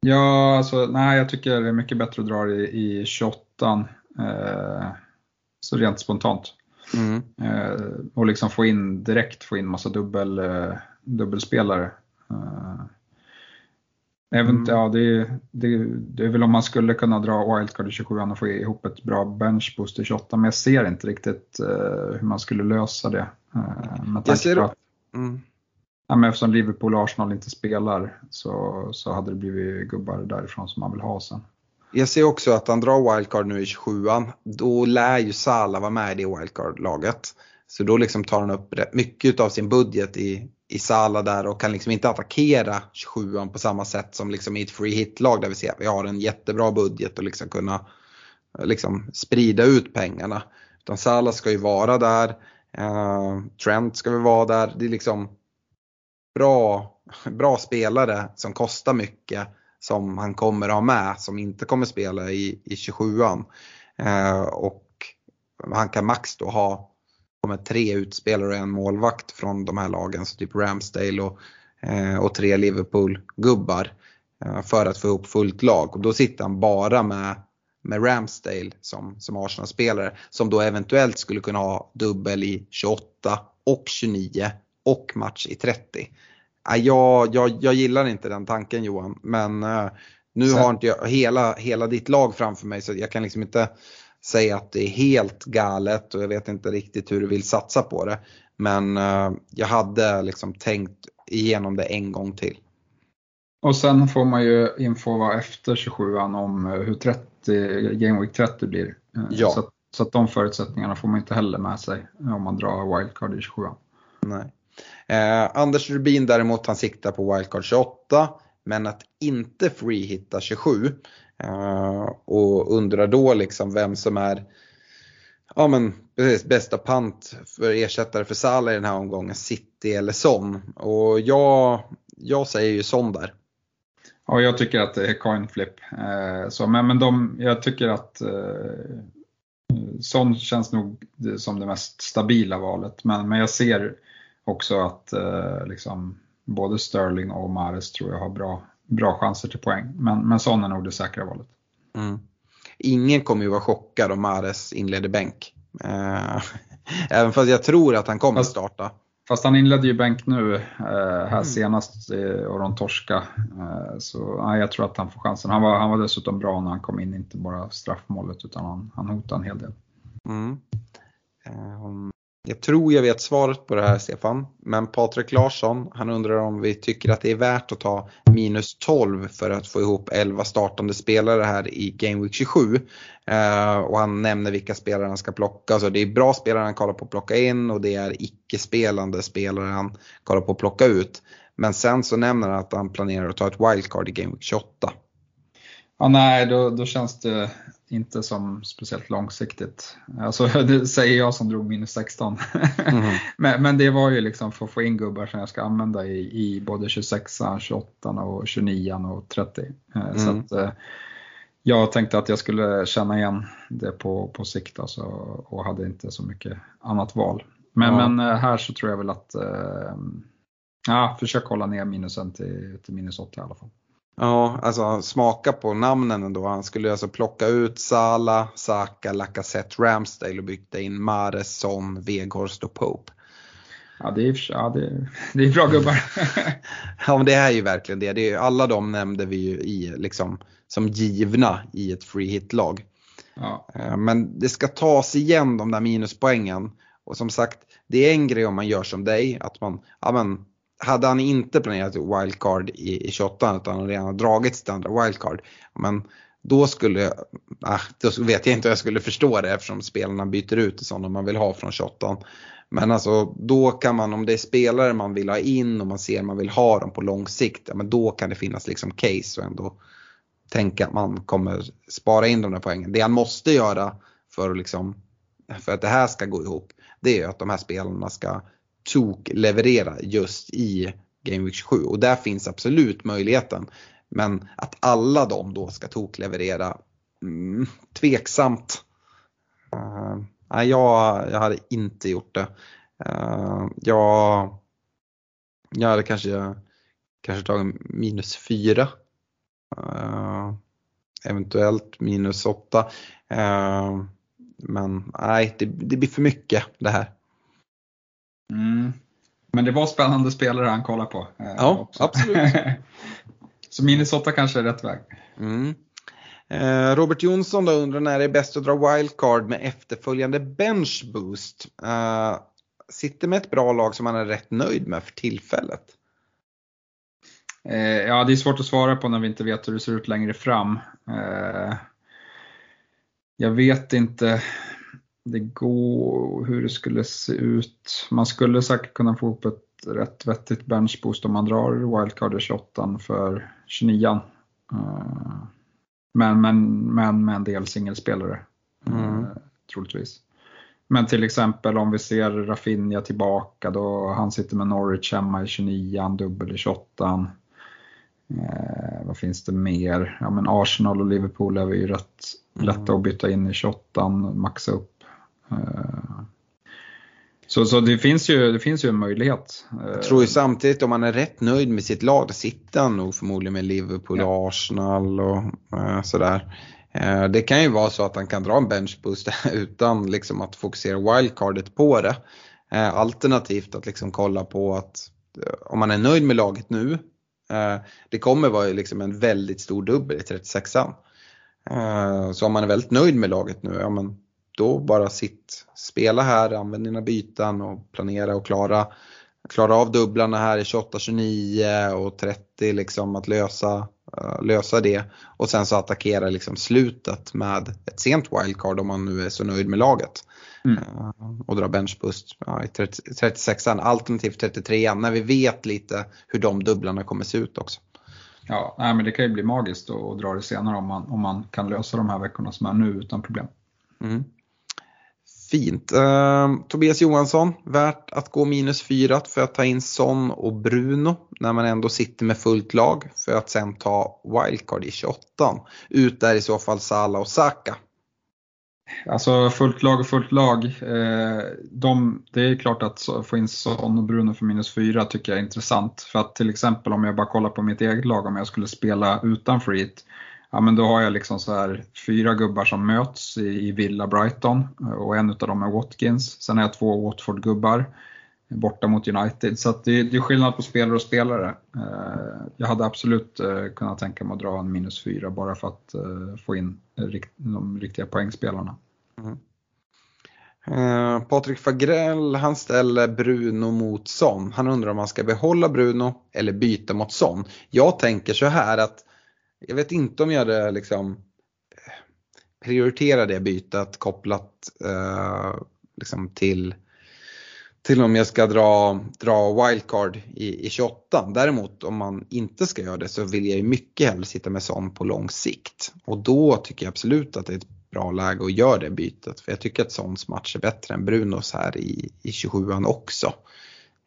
Ja, alltså nej jag tycker det är mycket bättre att dra det i, i 28 uh, Så rent spontant. Mm. Eh, och liksom få in direkt få in massa dubbel, eh, dubbelspelare. Eh, Även, mm. ja, det, det, det är väl om man skulle kunna dra wildcard i 27 och få ihop ett bra benchboost i 28 men jag ser inte riktigt uh, hur man skulle lösa det. Uh, med jag ser att, mm. ja, men eftersom Liverpool och Arsenal inte spelar så, så hade det blivit gubbar därifrån som man vill ha sen. Jag ser också att han drar wildcard nu i 27an. Då lär ju Sala vara med i det wildcard-laget. Så då liksom tar han upp rätt mycket av sin budget i, i Sala där och kan liksom inte attackera 27an på samma sätt som liksom i ett free hit-lag där vi ser att vi har en jättebra budget och liksom kunna liksom sprida ut pengarna. Utan Sala ska ju vara där, uh, Trent ska väl vara där. Det är liksom bra, bra spelare som kostar mycket som han kommer ha med som inte kommer spela i, i 27an. Eh, och han kan max då ha kommer tre utspelare och en målvakt från de här lagen, så typ Ramsdale och, eh, och tre Liverpool-gubbar eh, för att få ihop fullt lag. Och då sitter han bara med, med Ramsdale som, som Arsenal-spelare som då eventuellt skulle kunna ha dubbel i 28 och 29 och match i 30 jag, jag, jag gillar inte den tanken Johan, men uh, nu så. har inte jag hela, hela ditt lag framför mig så jag kan liksom inte säga att det är helt galet och jag vet inte riktigt hur du vill satsa på det. Men uh, jag hade liksom tänkt igenom det en gång till. Och sen får man ju info efter 27an om eh, hur 30, Game Week 30 blir. Ja. Så, så att de förutsättningarna får man inte heller med sig om man drar wildcard i 27an. Nej. Eh, Anders Rubin däremot han siktar på wildcard 28 men att inte freehitta 27 eh, och undrar då liksom vem som är Ja men precis, bästa pant för ersättare för Salah i den här omgången, City eller Son. Och jag, jag säger ju Son där. Ja, jag tycker att det är coin flip. Eh, så, men men de, jag tycker att eh, Son känns nog som det mest stabila valet. Men, men jag ser också att eh, liksom, både Sterling och Mares tror jag har bra, bra chanser till poäng. Men, men Son är nog det säkra valet. Mm. Ingen kommer ju vara chockad om Mares inleder bänk. Eh, [laughs] även fast jag tror att han kommer Fast- starta. Fast han inledde ju bänk nu eh, här Mm. senast eh, och de torska. Eh, så nej, jag tror att han får chansen. Han var, han var dessutom bra när han kom in, inte bara straffmålet utan han, han hotade en hel del. Mm. Jag tror jag vet svaret på det här Stefan. Men Patrik Larsson, han undrar om vi tycker att det är värt att ta minus 12 för att få ihop 11 startande spelare här i Game Week 27. Eh, och han nämner vilka spelare han ska plocka. Så det är bra spelare han kollar på att plocka in och det är icke-spelande spelare han kollar på att plocka ut. Men sen så nämner han att han planerar att ta ett wildcard i Game Week 28. Ja, nej, då, då känns det inte som speciellt långsiktigt. Alltså, [laughs] det säger jag som drog minus 16. [laughs] Mhm. men, men det var ju liksom för att få in gubbar som jag ska använda i, i både 26, 28 och 29 och 30. Eh, Så Mm. att, eh, jag tänkte att jag skulle känna igen det på, på sikt alltså, och hade inte så mycket annat val. Men, Ja. men eh, här så tror jag väl att Ja, försök hålla ner minusen till, till minus 8 i alla fall. Ja, alltså smaka på namnen ändå. Han skulle alltså plocka ut Sala, Saka, Lacazette, Ramsdale och byta in Mares, Son, Weghorst och Pope. Ja, det är, ja, det, det är bra gubbar. [laughs] Ja men det är ju verkligen det. det är, alla de nämnde vi ju i, liksom, som givna i ett free hit-lag. ja. Eh, Men det ska tas igen de där minuspoängen. Och som sagt, det är en grej om man gör som dig. Att man, ja men, hade han inte planerat wildcard i, i 28 utan han redan dragit sitt andra wildcard. Men då skulle, äh, då vet jag inte hur jag skulle förstå det eftersom spelarna byter ut sådana man vill ha från 28. Men alltså då kan man, om det är spelare man vill ha in och man ser man vill ha dem på lång sikt, ja, men då kan det finnas liksom case och ändå tänka att man kommer spara in de där poängen. Det han måste göra för att, liksom, för att det här ska gå ihop, det är att de här spelarna ska tok-leverera just i Game Week 27 och där finns absolut möjligheten. Men att alla de då ska tok-leverera, mm, tveksamt. Uh, nej, jag, jag hade inte gjort det. Uh, jag, jag hade kanske, kanske tagit minus 4. Uh, eh, eventuellt minus 8. Uh, men nej, det, det blir för mycket det här. Mm. Men det var spännande spelare han kollade på. eh, Ja, också. absolut. [laughs] Så 8 kanske är rätt väg. Mm. Eh, Robert Jonsson då undrar när det är bäst att dra wildcard med efterföljande bench boost. Eh, sitter med ett bra lag som man är rätt nöjd med för tillfället. Eh, ja, det är svårt att svara på när vi inte vet hur det ser ut längre fram. Eh, jag vet inte det går, hur det skulle se ut. Man skulle säkert kunna få upp ett rätt vettigt benchboost om man drar wildcard i 28 för 29 eh, men, men, men med en del singelspelare. Mm. Eh, troligtvis. Men till exempel om vi ser Rafinha tillbaka då han sitter med Norwich hemma i 29 dubbel i 28 eh, Vad finns det mer? Ja men Arsenal och Liverpool är ju rätt Mm. lätta att byta in i 28 maxa upp. Eh, så, så det finns ju, det finns ju en möjlighet. Eh, Jag tror ju samtidigt om man är rätt nöjd med sitt lag, då sitter han nog förmodligen med Liverpool och Arsenal och eh, sådär. Eh, det kan ju vara så att han kan dra en benchboost [laughs] utan liksom att fokusera wildcardet på det. Eh, alternativt att liksom kolla på att eh, om man är nöjd med laget nu, eh, det kommer vara liksom en väldigt stor dubbel i 36an. Eh, så om man är väldigt nöjd med laget nu, ja men då bara sitt, spela här, använd dina byten och planera och klara, klara av dubblarna här i 28, 29 och 30 liksom att lösa, eh, lösa det. Och sen så attackera liksom slutet med ett sent wildcard om man nu är så nöjd med laget. Mm. Eh, och dra benchboost ja, i 30, 36an alternativt 33an när vi vet lite hur de dubblarna kommer se ut också. Ja, nej, men det kan ju bli magiskt att dra det senare om man, om man kan lösa de här veckorna som är nu utan problem. Mm. Fint. Uh, Tobias Johansson, värt att gå minus 4 för att ta in Son och Bruno när man ändå sitter med fullt lag för att sen ta wildcard i 28. Ut där i så fall Sala och Saka. Alltså fullt lag och fullt lag. Eh, de, det är klart att få in Son och Bruno för minus 4 tycker jag är intressant. För att till exempel om jag bara kollar på mitt eget lag, om jag skulle spela utan Freet ja men då har jag liksom så här fyra gubbar som möts i, i Villa Brighton eh, och en av dem är Watkins. Sen har jag två Watford-gubbar borta mot United. Så det, det, är skillnad på spelare och spelare. Eh, jag hade absolut eh, kunnat tänka mig att dra en minus fyra bara för att få in de riktiga poängspelarna. Mm. Eh, Patrik Fagrell han ställer Bruno mot Son. Han undrar om man ska behålla Bruno eller byta mot Son. Jag tänker så här att jag vet inte om jag hade liksom prioriterat det bytet kopplat eh, liksom till, till om jag ska dra, dra wildcard i, i 28. Däremot om man inte ska göra det så vill jag ju mycket hellre sitta med sån på lång sikt. Och då tycker jag absolut att det är ett bra läge att göra det bytet. För jag tycker att Sons match är bättre än Brunos här i, i 27an också.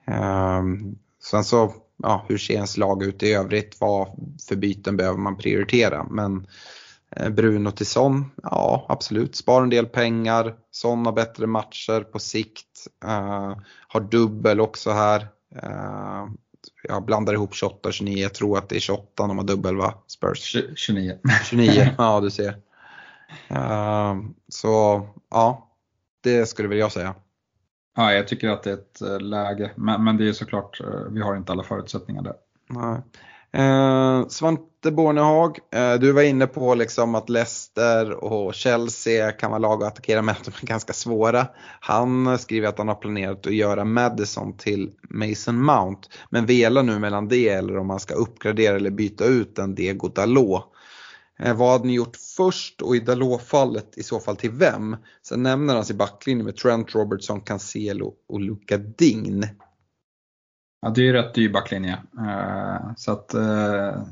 Um, sen så ja, hur ser ens lag ut i övrigt? Vad för byten behöver man prioritera? Men eh, Bruno till Son, ja absolut, spara en del pengar. Son har bättre matcher på sikt. Uh, har dubbel också här. Uh, jag blandar ihop 28 och 29, jag tror att det är 28 de har dubbel va? Spurs? 29. 29, [laughs] ja du ser. Uh, så ja, det skulle väl jag säga. Ja, jag tycker att det är ett eh, läge, men, men det är såklart, eh, vi har inte alla förutsättningar där. Nej. Eh, Svante Bornehag, eh, du var inne på liksom att Leicester och Chelsea kan vara lag att attackera med att de är ganska svåra. Han skriver att han har planerat att göra Madison till Mason Mount, men velar nu mellan det eller om man ska uppgradera eller byta ut en Diego Dalot. Eh, vad hade ni gjort först och i Dalot-fallet i så fall till vem? Sen nämner han sin backlinje med Trent, Robertson, Cancelo och Luka Dign. Ja, det är ju rätt dyr backlinje. Uh, så att, uh,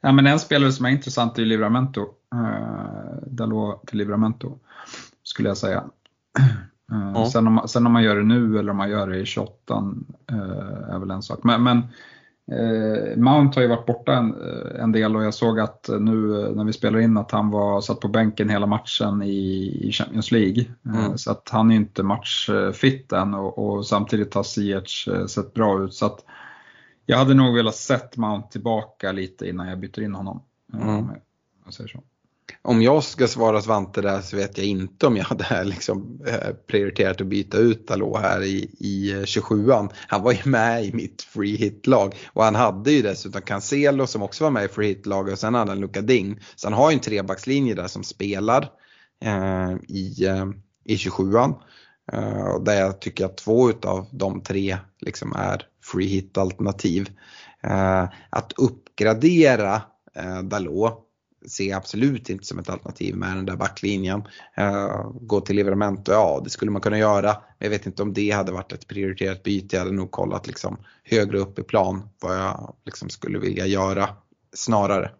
ja, men en spelare som är intressant är Livramento. Uh, Dalot till Livramento skulle jag säga. Ja. sen, om, sen om man gör det nu eller om man gör det i 28 är väl en sak. Men, men Eh, Mount har ju varit borta en, eh, en, del och jag såg att nu eh, när vi spelar in att han var satt på bänken hela matchen i, i Champions League. Eh, mm. Så att han är inte matchfit än och, och samtidigt har Ziyech sett bra ut. Så att jag hade nog velat sett Mount tillbaka lite innan jag byter in honom. Mm. Jag säger så om jag ska svara Svante där så vet jag inte om jag hade liksom eh, prioriterat att byta ut Dalot här i, i eh, 27an. Han var ju med i mitt free hit-lag och han hade ju dessutom Cancelo som också var med i free hit-laget och sen hade han Luka Ding. Så han har ju en trebackslinje där som spelar eh, i, eh, i 27an. Eh, där jag tycker att två utav de tre liksom är free hit-alternativ. Eh, att uppgradera eh, Dalot ser jag absolut inte som ett alternativ med den där backlinjen. Uh, gå till Livramento, ja det skulle man kunna göra. Men Jag vet inte om det hade varit ett prioriterat byte. Jag hade nog kollat liksom högre upp i plan vad jag liksom skulle vilja göra snarare.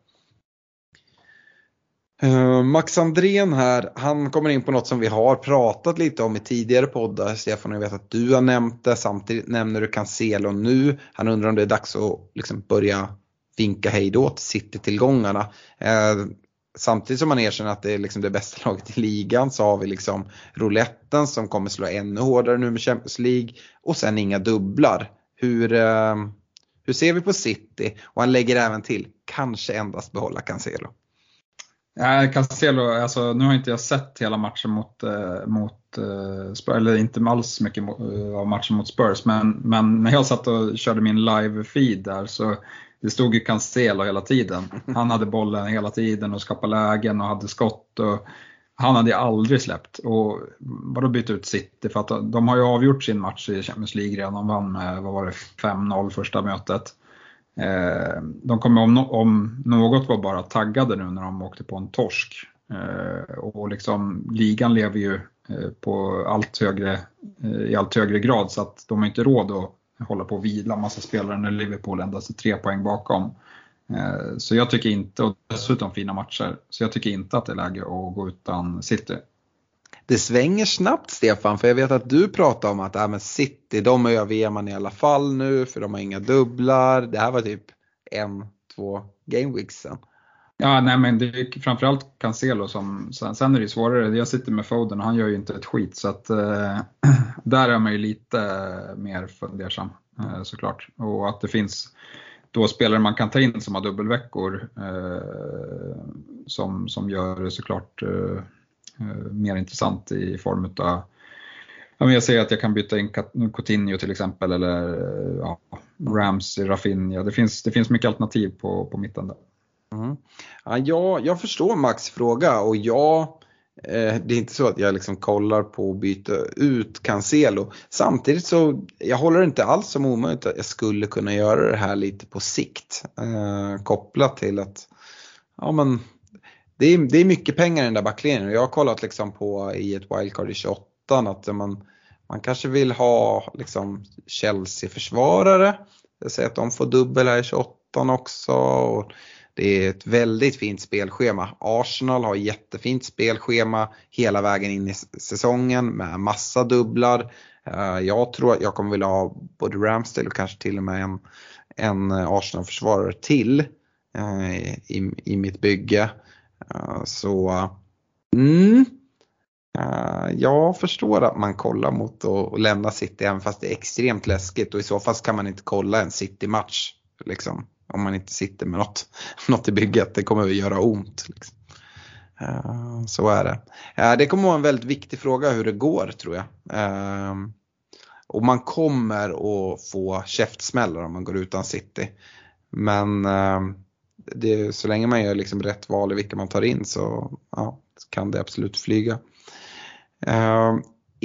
Uh, Max Andrén här, han kommer in på något som vi har pratat lite om i tidigare poddar. Stefan, jag vet att du har nämnt det. Samtidigt nämner du Cancelo nu. Han undrar om det är dags att liksom börja vinka hejdå till City-tillgångarna. Eh, samtidigt som man erkänner att det är liksom det bästa laget i ligan så har vi liksom rouletten som kommer slå ännu hårdare nu med Champions League och sen inga dubblar. Hur, eh, hur ser vi på City? Och han lägger även till, kanske endast behålla Cancelo. Ja, Cancelo, alltså, nu har inte jag sett hela matchen mot, eh, mot eh, Spurs, eller inte alls mycket eh, av matchen mot Spurs, men, men när jag satt och körde min live-feed där så det stod ju Cancelo hela tiden. Han hade bollen hela tiden och skapade lägen och hade skott. Och han hade aldrig släppt. Och vadå byta ut City? För att de har ju avgjort sin match i Champions League redan. De vann med, vad var det, 5-0 första mötet. Eh, de kommer om, om något var bara taggade nu när de åkte på en torsk. Eh, och liksom ligan lever ju eh, på allt högre, i allt högre grad så att de har inte råd att hålla på och vila massa spelare när Liverpool endast är tre poäng bakom. Eh, så jag tycker inte, och dessutom fina matcher, så jag tycker inte att det är läge att gå utan City. det svänger snabbt Stefan, för jag vet att du pratade om att äh, men City, de överger man i alla fall nu för de har inga dubblar. Det här var typ en, två gameweeks sen. Ja, nej men det är framförallt Cancelo som, sen, sen är det ju svårare. Jag sitter med Foden och han gör ju inte ett skit så att eh, [clears throat] där är man ju lite eh, mer fundersam eh, såklart. Och att det finns då spelare man kan ta in som har dubbelveckor eh, som, som gör det såklart eh, eh mer intressant i form utav, Ja, men jag säger att jag kan byta in Coutinho till exempel eller eh, ja, Ramsey, Rafinha. Det finns, det finns mycket alternativ på, på mitten där. Mm. Ja, jag, jag förstår Max fråga och jag, eh, det är inte så att jag liksom kollar på att byta ut Cancelo. Samtidigt så, jag håller inte alls som omöjligt att jag skulle kunna göra det här lite på sikt. Eh, kopplat till att, ja men, det är, det är mycket pengar i den där backlinjen och jag har kollat liksom på i ett wildcard i 28 att man, man kanske vill ha liksom Chelsea-försvarare. Jag säger att de får dubbel här i 28 också. Och det är ett väldigt fint spelschema. Arsenal har jättefint spelschema hela vägen in i säsongen med massa dubblar. Eh, jag tror att jag kommer vilja ha både Ramsdale och kanske till och med en, en Arsenal-försvarare till eh, i, i mitt bygge. Eh, så mm, jag förstår att man kollar mot att lämna City även fast det är extremt läskigt och i så fall kan man inte kolla en City-match. Liksom om man inte sitter med något, [laughs] något i bygget. Det kommer att göra ont. Liksom. Uh, så är det. Uh, det kommer att vara en väldigt viktig fråga hur det går tror jag. Uh, och man kommer att få käftsmällar om man går utan City. Men det, så länge man gör liksom rätt val i vilka man tar in så ja, kan det absolut flyga.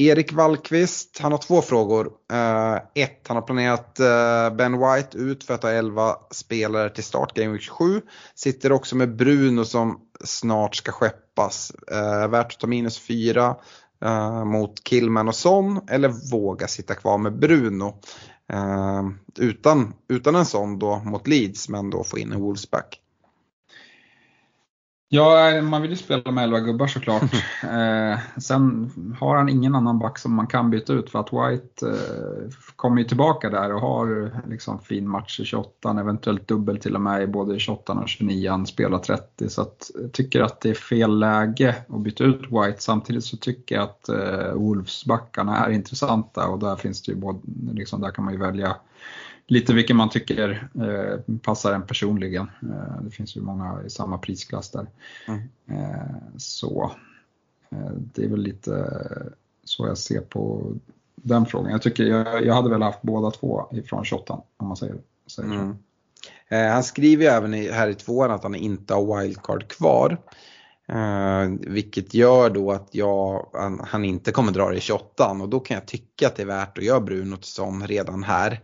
Erik Wallqvist, han har två frågor. Uh, ett, han har planerat uh, Ben White ut för att ha 11 spelare till start Game Week 27. Sitter också med Bruno som snart ska skeppas. Uh, värt att ta minus 4 mot Killman och Son eller våga sitta kvar med Bruno. utan, utan en sån då mot Leeds men då få in en Wolfsback. Ja, man vill ju spela med 11 gubbar såklart. [laughs] eh, sen har han ingen annan back som man kan byta ut för att White eh, kommer ju tillbaka där och har liksom fin match i 28, eventuellt dubbel till och med i både 28 och 29, spelar 30. Så att, jag tycker att det är fel läge att byta ut White. Samtidigt så tycker jag att eh, Wolves-backarna är intressanta och där finns det ju både, liksom, där kan man ju välja lite vilken man tycker eh, passar en personligen. Eh, det finns ju många i samma prisklass där. Mm. Eh, så eh, det är väl lite så jag ser på den frågan. Jag, tycker, jag, jag hade väl haft båda två ifrån 28 om man säger, säger så. Mm. Eh, han skriver ju även här i tvåan att han inte har wildcard kvar. Eh, vilket gör då att jag, han, han, inte kommer dra det i 28 och då kan jag tycka att det är värt att göra Bruno som redan här.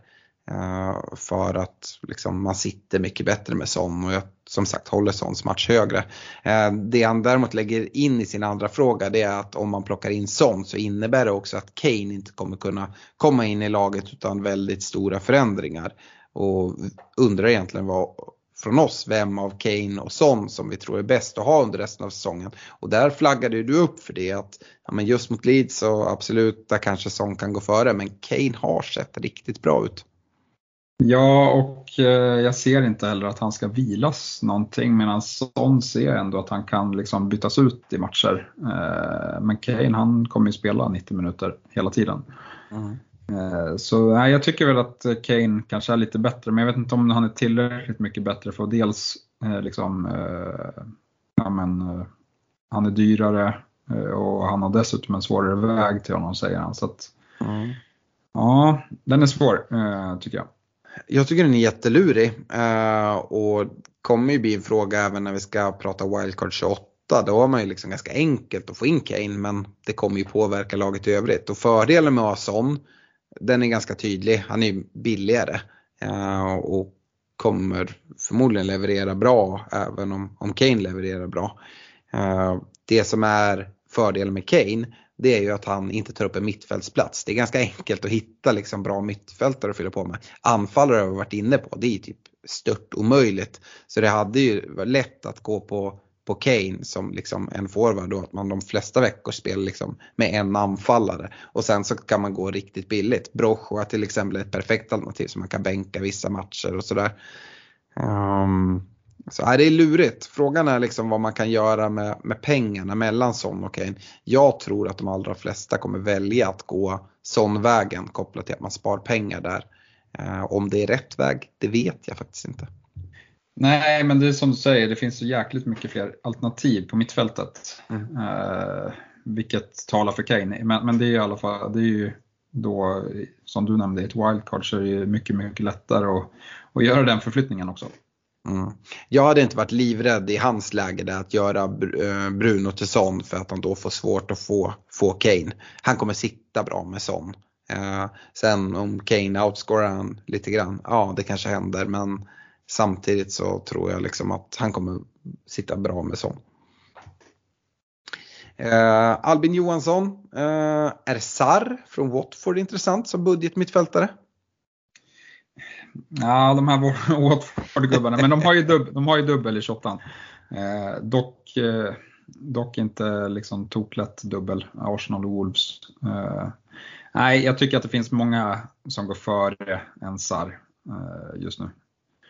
Eh, för att liksom, man sitter mycket bättre med Son och jag som sagt håller Sons match högre. Eh, det han däremot lägger in i sin andra fråga det är att om man plockar in Son så innebär det också att Kane inte kommer kunna komma in i laget utan väldigt stora förändringar. Och undrar egentligen vad från oss vem av Kane och Son som vi tror är bäst att ha under resten av säsongen. Och där flaggade du upp för det att ja, men just mot Leeds så absolut där kanske Son kan gå före men Kane har sett riktigt bra ut. Ja, och eh, jag ser inte heller att han ska vilas någonting medan Son ser ändå att han kan liksom bytas ut i matcher. Eh, men Kane han kommer ju spela 90 minuter hela tiden. Mm. Eh, så nej, jag tycker väl att Kane kanske är lite bättre, men jag vet inte om han är tillräckligt mycket bättre för att dels liksom, ja, men, han är dyrare och han har dessutom en svårare väg till honom säger han. Så att, mm. Ja, den är svår tycker jag. Jag tycker den är jättelurig uh, och kommer ju bli en fråga även när vi ska prata wildcard 28. Då har man ju liksom ganska enkelt att få in Kane men det kommer ju påverka laget i övrigt. Och fördelen med att ha sån, den är ganska tydlig. Han är ju billigare uh, och kommer förmodligen leverera bra även om, om Kane levererar bra. Uh, det som är fördelen med Kane det är ju att han inte tar upp en mittfältsplats. Det är ganska enkelt att hitta liksom bra mittfältare att fylla på med. Anfallare har vi varit inne på, det är typ stört omöjligt. Så det hade ju varit lätt att gå på på Kane som liksom en forward då att man de flesta veckor spelar liksom med en anfallare. Och sen så kan man gå riktigt billigt. Brochoa till exempel är ett perfekt alternativ som man kan bänka vissa matcher och sådär. Um, så, nej, det är lurigt. Frågan är liksom vad man kan göra med, med pengarna mellan Son och Kane. Jag tror att de allra flesta kommer välja att gå Son-vägen kopplat till att man spar pengar där. Uh, om det är rätt väg, det vet jag faktiskt inte. Nej, men det är som du säger, det finns så jäkligt mycket fler alternativ på mittfältet. Mm. Uh, vilket talar för Kane. Men, men det är i alla fall, det är ju då, som du nämnde, ett wildcard så är det mycket, mycket lättare att, att göra den förflyttningen också. Mm. Jag hade inte varit livrädd i hans läge där att göra eh, Bruno till Son för att han då får svårt att få, få Kane. Han kommer sitta bra med Son. Eh, sen om Kane outscorar han lite grann, ja det kanske händer men samtidigt så tror jag liksom att han kommer sitta bra med Son. Eh, Albin Johansson, eh, är Sar från Watford intressant som budgetmittfältare? Ja, de här Watford-gubbarna, [laughs] men de har ju, dub, de har ju dubbel i 28 eh, dock, eh, dock inte liksom toklätt dubbel, Arsenal och Wolves. Eh, nej, jag tycker att det finns många som går före en Sar eh, just nu.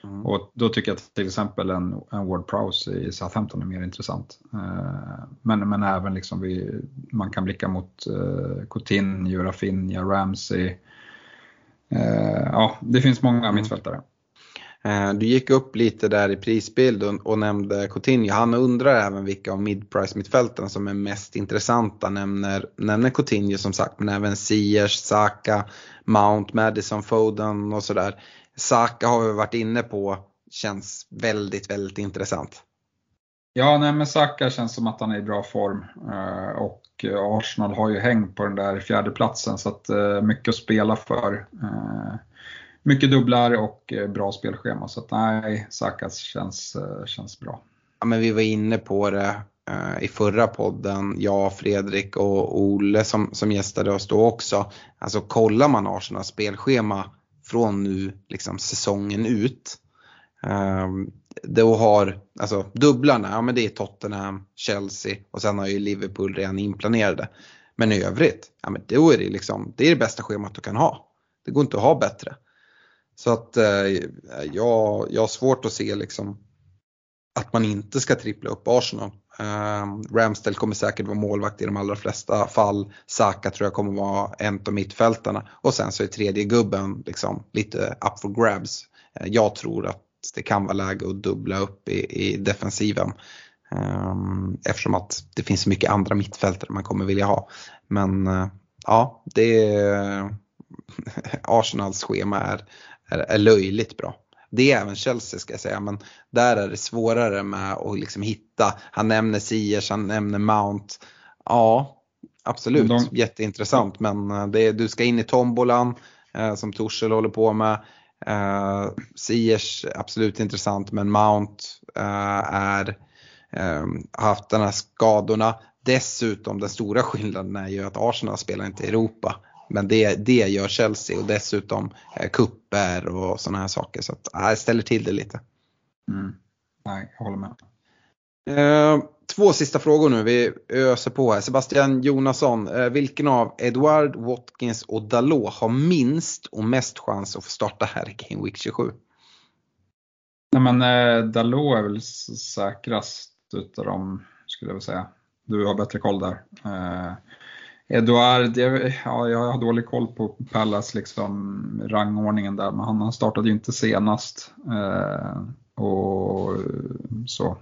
Mm. Och då tycker jag att till exempel en, en Ward Prowse i Southampton är mer intressant. Eh, men, men även liksom vi, man kan blicka mot eh, Coutinho, Rafinha, Ramsey. Eh, ja, det finns många mm. mittfältare. Du gick upp lite där i prisbild och, och nämnde Coutinho. Han undrar även vilka av midprice mittfältarna som är mest intressanta. Nämner, nämner Coutinho som sagt, men även Ziyech, Saka, Mount, Madison, Foden och sådär. Saka har vi varit inne på känns väldigt, väldigt intressant. Ja, nej, men Saka känns som att han är i bra form eh, och eh, Arsenal har ju häng på den där fjärde platsen så att eh, mycket att spela för. Eh, mycket dubblar och eh, bra spelschema så att nej, Saka känns, eh, känns bra. Ja, men vi var inne på det i förra podden, jag, Fredrik och Olle som, som gästade oss då också. Alltså kollar man Arsenals spelschema från nu liksom säsongen ut. Ehm, då har, alltså dubblarna, ja men det är Tottenham, Chelsea och sen har ju Liverpool redan inplanerade. Men i övrigt, ja men då är det liksom, det är det bästa schemat du kan ha. Det går inte att ha bättre. Så att eh, jag, jag har svårt att se liksom att man inte ska trippla upp Arsenal. Eh, Ramsdale kommer säkert vara målvakt i de allra flesta fall. Saka tror jag kommer vara en av mittfältarna. Och sen så är tredje gubben liksom lite up for grabs. Eh, jag tror att det kan vara läge att dubbla upp i, i defensiven. Um, eftersom att det finns så mycket andra mittfältare man kommer vilja ha. Men uh, ja, det är, [laughs] Arsenals schema är, är, är löjligt bra. Det är även Chelsea ska jag säga, men där är det svårare med att liksom hitta. Han nämner Ziyech, han nämner Mount. Ja, absolut, de... jätteintressant, men eh, det du ska in i tombolan eh, som Torshäll håller på med. Eh, Siers absolut intressant, men Mount uh, är eh, haft de här skadorna. Dessutom den stora skillnaden är ju att Arsenal spelar inte i Europa. Men det, det gör Chelsea och dessutom eh, kupper och sådana här saker. Så att, äh, ställer till det lite. Mm. Nej, jag håller med. Eh, två sista frågor nu, vi öser på här. Sebastian Jonasson, eh, vilken av Edward, Watkins och Dalot har minst och mest chans att få starta här i Game Week 27? Nej men eh, Dalot är väl säkrast utav dem, skulle jag vilja säga. Du har bättre koll där. Eh, Eduard, jag, ja, jag har dålig koll på Pallas liksom, rangordningen där, men han, han startade ju inte senast. Eh, och så.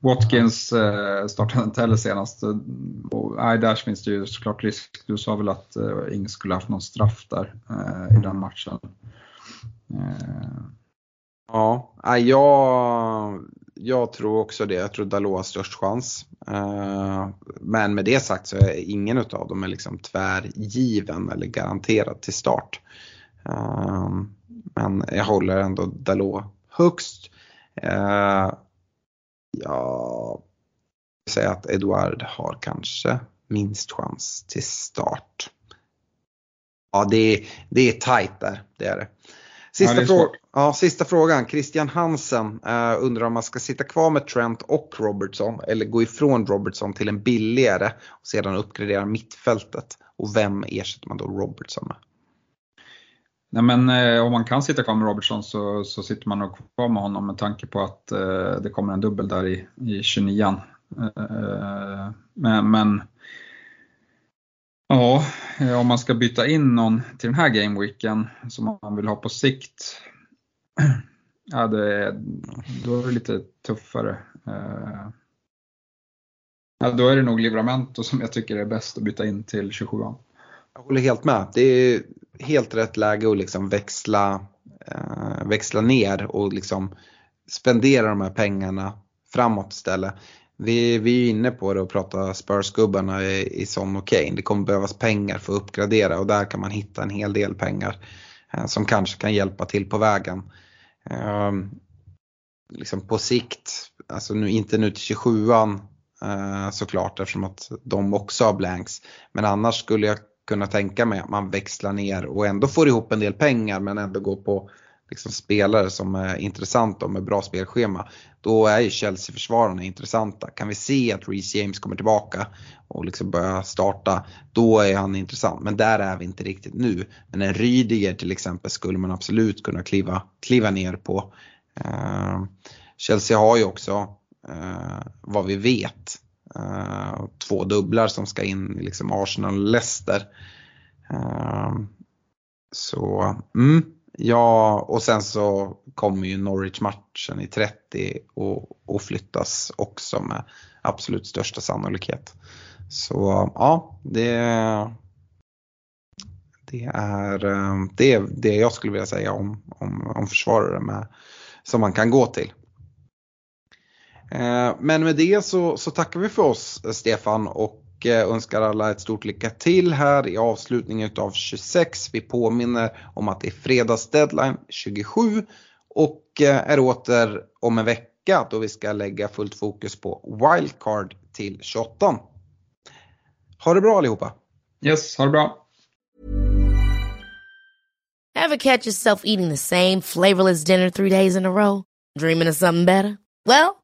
Watkins eh, startade inte heller senast. Och, nej, där finns det ju såklart risk. Du sa väl att eh, ingen skulle haft någon straff där eh, i den matchen. Eh. Ja, jag jag tror också det. Jag tror Dalot har störst chans. Eh, men med det sagt så är ingen av dem är liksom tvärgiven eller garanterad till start. Eh, men jag håller ändå Dalot högst. Eh, Eh, jag säger att Eduard har kanske minst chans till start. Ja, det är, det är tajt där, det är det. Sista, Ja, frå ja, sista frågan. Christian Hansen uh, undrar om man ska sitta kvar med Trent och Robertson eller gå ifrån Robertson till en billigare och sedan uppgradera mittfältet. Och vem ersätter man då Robertson med? Nej, men eh, om man kan sitta kvar med Robertson så, så sitter man nog kvar med honom med tanke på att eh, det kommer en dubbel där i, i 29 eh, men, men ja, eh, om man ska byta in någon till den här gameweeken som man vill ha på sikt, [clears throat] ja, det, då är det lite tuffare. Eh, ja, då är det nog Livramento som jag tycker är bäst att byta in till 27 Jag håller helt med. Det är helt rätt läge att liksom växla, eh, växla ner och liksom spendera de här pengarna framåt istället. Vi, vi är inne på det och pratar Spurs-gubbarna i, i Son och Kane. Det kommer behövas pengar för att uppgradera och där kan man hitta en hel del pengar eh, som kanske kan hjälpa till på vägen. Eh, liksom på sikt, alltså nu, inte nu till 27an eh, såklart eftersom att de också har blanks. Men annars skulle jag kunna tänka mig att man växlar ner och ändå får ihop en del pengar men ändå går på liksom spelare som är intressanta och med bra spelschema. Då är ju Chelsea-försvararna intressanta. Kan vi se att Reece James kommer tillbaka och liksom börjar starta, då är han intressant. Men där är vi inte riktigt nu. Men en Rydiger till exempel skulle man absolut kunna kliva, kliva ner på. Uh, Chelsea har ju också, uh, vad vi vet, Uh, två dubblar som ska in, i liksom Arsenal och Leicester. Uh, så, mm, ja, och sen så kommer ju Norwich-matchen i 30 och, och flyttas också med absolut största sannolikhet. Så ja, det, det är eh, det, det jag skulle vilja säga om, om, om försvarare med, som man kan gå till. Men med det så, så, tackar vi för oss Stefan och önskar alla ett stort lycka till här i avslutningen av 26. Vi påminner om att det är fredags deadline 27 och är åter om en vecka då vi ska lägga fullt fokus på wildcard till 28. Ha det bra allihopa! Yes, ha det bra! Have catch yourself eating the same flavorless dinner three days in a row? Dreaming of something better? Well